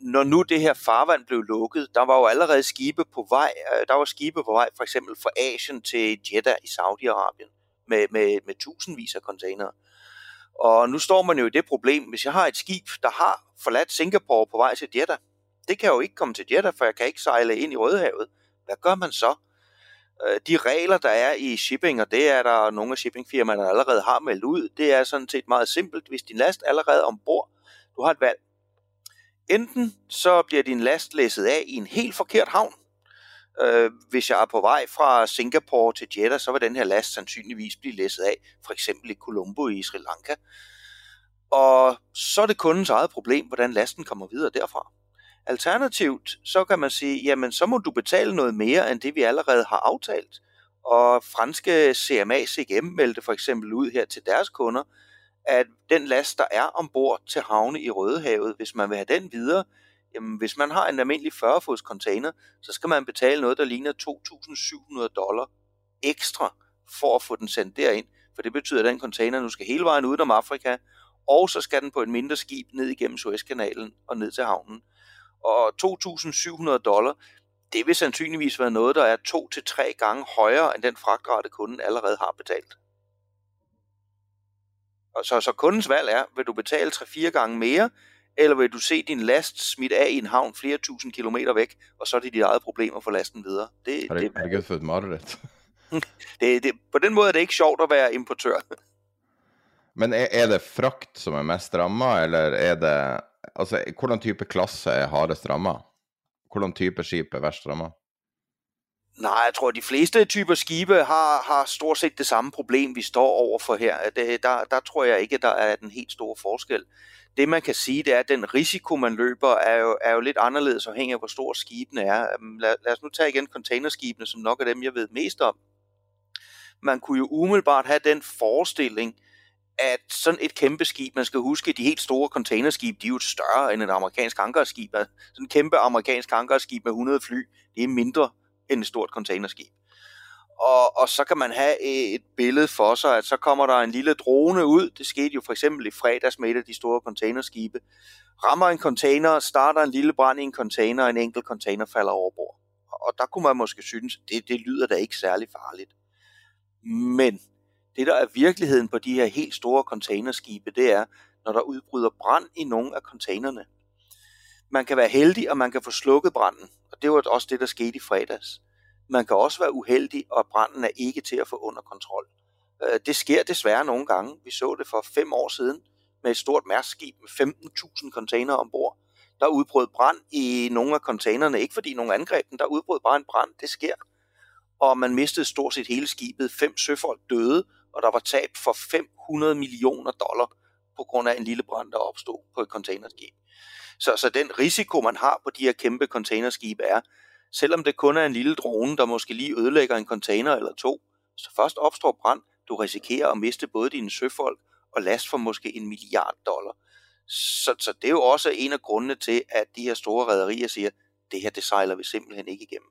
[SPEAKER 7] når nu det her farvand blev lukket, der var jo allerede skibe på vej, uh, der var skibe på vej for eksempel fra Asien til Jeddah i Saudi-Arabien med, med, med tusindvis af containere. Og nu står man jo i det problem, hvis jeg har et skib, der har forladt Singapore på vej til Jeddah, det kan jo ikke komme til Jeddah, for jeg kan ikke sejle ind i Rødehavet. Hvad gør man så? Øh, de regler, der er i shipping, og det er der nogle af shippingfirmaerne, allerede har meldt ud, det er sådan set meget simpelt. Hvis din last allerede er ombord, du har et valg. Enten så bliver din last læsset af i en helt forkert havn. Øh, hvis jeg er på vej fra Singapore til Jeddah, så vil den her last sandsynligvis blive læsset af, for eksempel i Colombo i Sri Lanka. Og så er det kundens eget problem, hvordan lasten kommer videre derfra. Alternativt, så kan man sige, jamen så må du betale noget mere, end det vi allerede har aftalt. Og franske CMA CGM meldte for eksempel ud her til deres kunder, at den last, der er ombord til havne i Rødehavet, hvis man vil have den videre, jamen hvis man har en almindelig 40-fods container, så skal man betale noget, der ligner 2.700 dollar ekstra for at få den sendt derind. For det betyder, at den container nu skal hele vejen om Afrika, og så skal den på et mindre skib ned igennem Suezkanalen og ned til havnen og 2.700 dollar, det vil sandsynligvis være noget, der er to til tre gange højere end den fragtrate, kunden allerede har betalt. Så, så kundens valg er, vil du betale 3-4 gange mere, eller vil du se din last smidt af i en havn flere tusind kilometer væk, og så er det dit eget problem at få lasten videre.
[SPEAKER 4] Det, har det, det, det fået mareridt?
[SPEAKER 7] det, det, på den måde er det ikke sjovt at være importør.
[SPEAKER 4] Men er, er det frakt som er mest rammet, eller er det Altså, hvordan type klasse er hardest rammet? Hvordan type skip er verst ramma?
[SPEAKER 7] Nej, jeg tror, at de fleste typer skibe har, har stort set det samme problem, vi står overfor her. Det, der, der tror jeg ikke, der er den helt store forskel. Det man kan sige, det er, at den risiko, man løber, er jo, er jo lidt anderledes afhængig af, hvor stor skibene er. Lad, lad os nu tage igen containerskibene, som nok er dem, jeg ved mest om. Man kunne jo umiddelbart have den forestilling, at sådan et kæmpe skib, man skal huske, de helt store containerskib, de er jo større end et amerikansk hangarskib. Sådan et kæmpe amerikansk hangarskib med 100 fly, det er mindre end et stort containerskib. Og, og så kan man have et billede for sig, at så kommer der en lille drone ud. Det skete jo for eksempel i fredags med et af de store containerskibe. Rammer en container, starter en lille brand i en container, og en enkelt container falder over bord. Og der kunne man måske synes, det, det lyder da ikke særlig farligt. Men det, der er virkeligheden på de her helt store containerskibe, det er, når der udbryder brand i nogle af containerne. Man kan være heldig, og man kan få slukket branden. Det var også det, der skete i fredags. Man kan også være uheldig, og branden er ikke til at få under kontrol. Øh, det sker desværre nogle gange. Vi så det for fem år siden med et stort mærskib med 15.000 container ombord. Der udbrød brand i nogle af containerne, ikke fordi nogen angreb den, der udbrød bare en brand. Det sker. Og man mistede stort set hele skibet. Fem søfolk døde, og der var tab for 500 millioner dollar på grund af en lille brand, der opstod på et containerskib. Så, så den risiko, man har på de her kæmpe containerskibe er, selvom det kun er en lille drone, der måske lige ødelægger en container eller to, så først opstår brand, du risikerer at miste både dine søfolk og last for måske en milliard dollar. Så, så det er jo også en af grundene til, at de her store rædderier siger, det her det sejler vi simpelthen ikke igennem.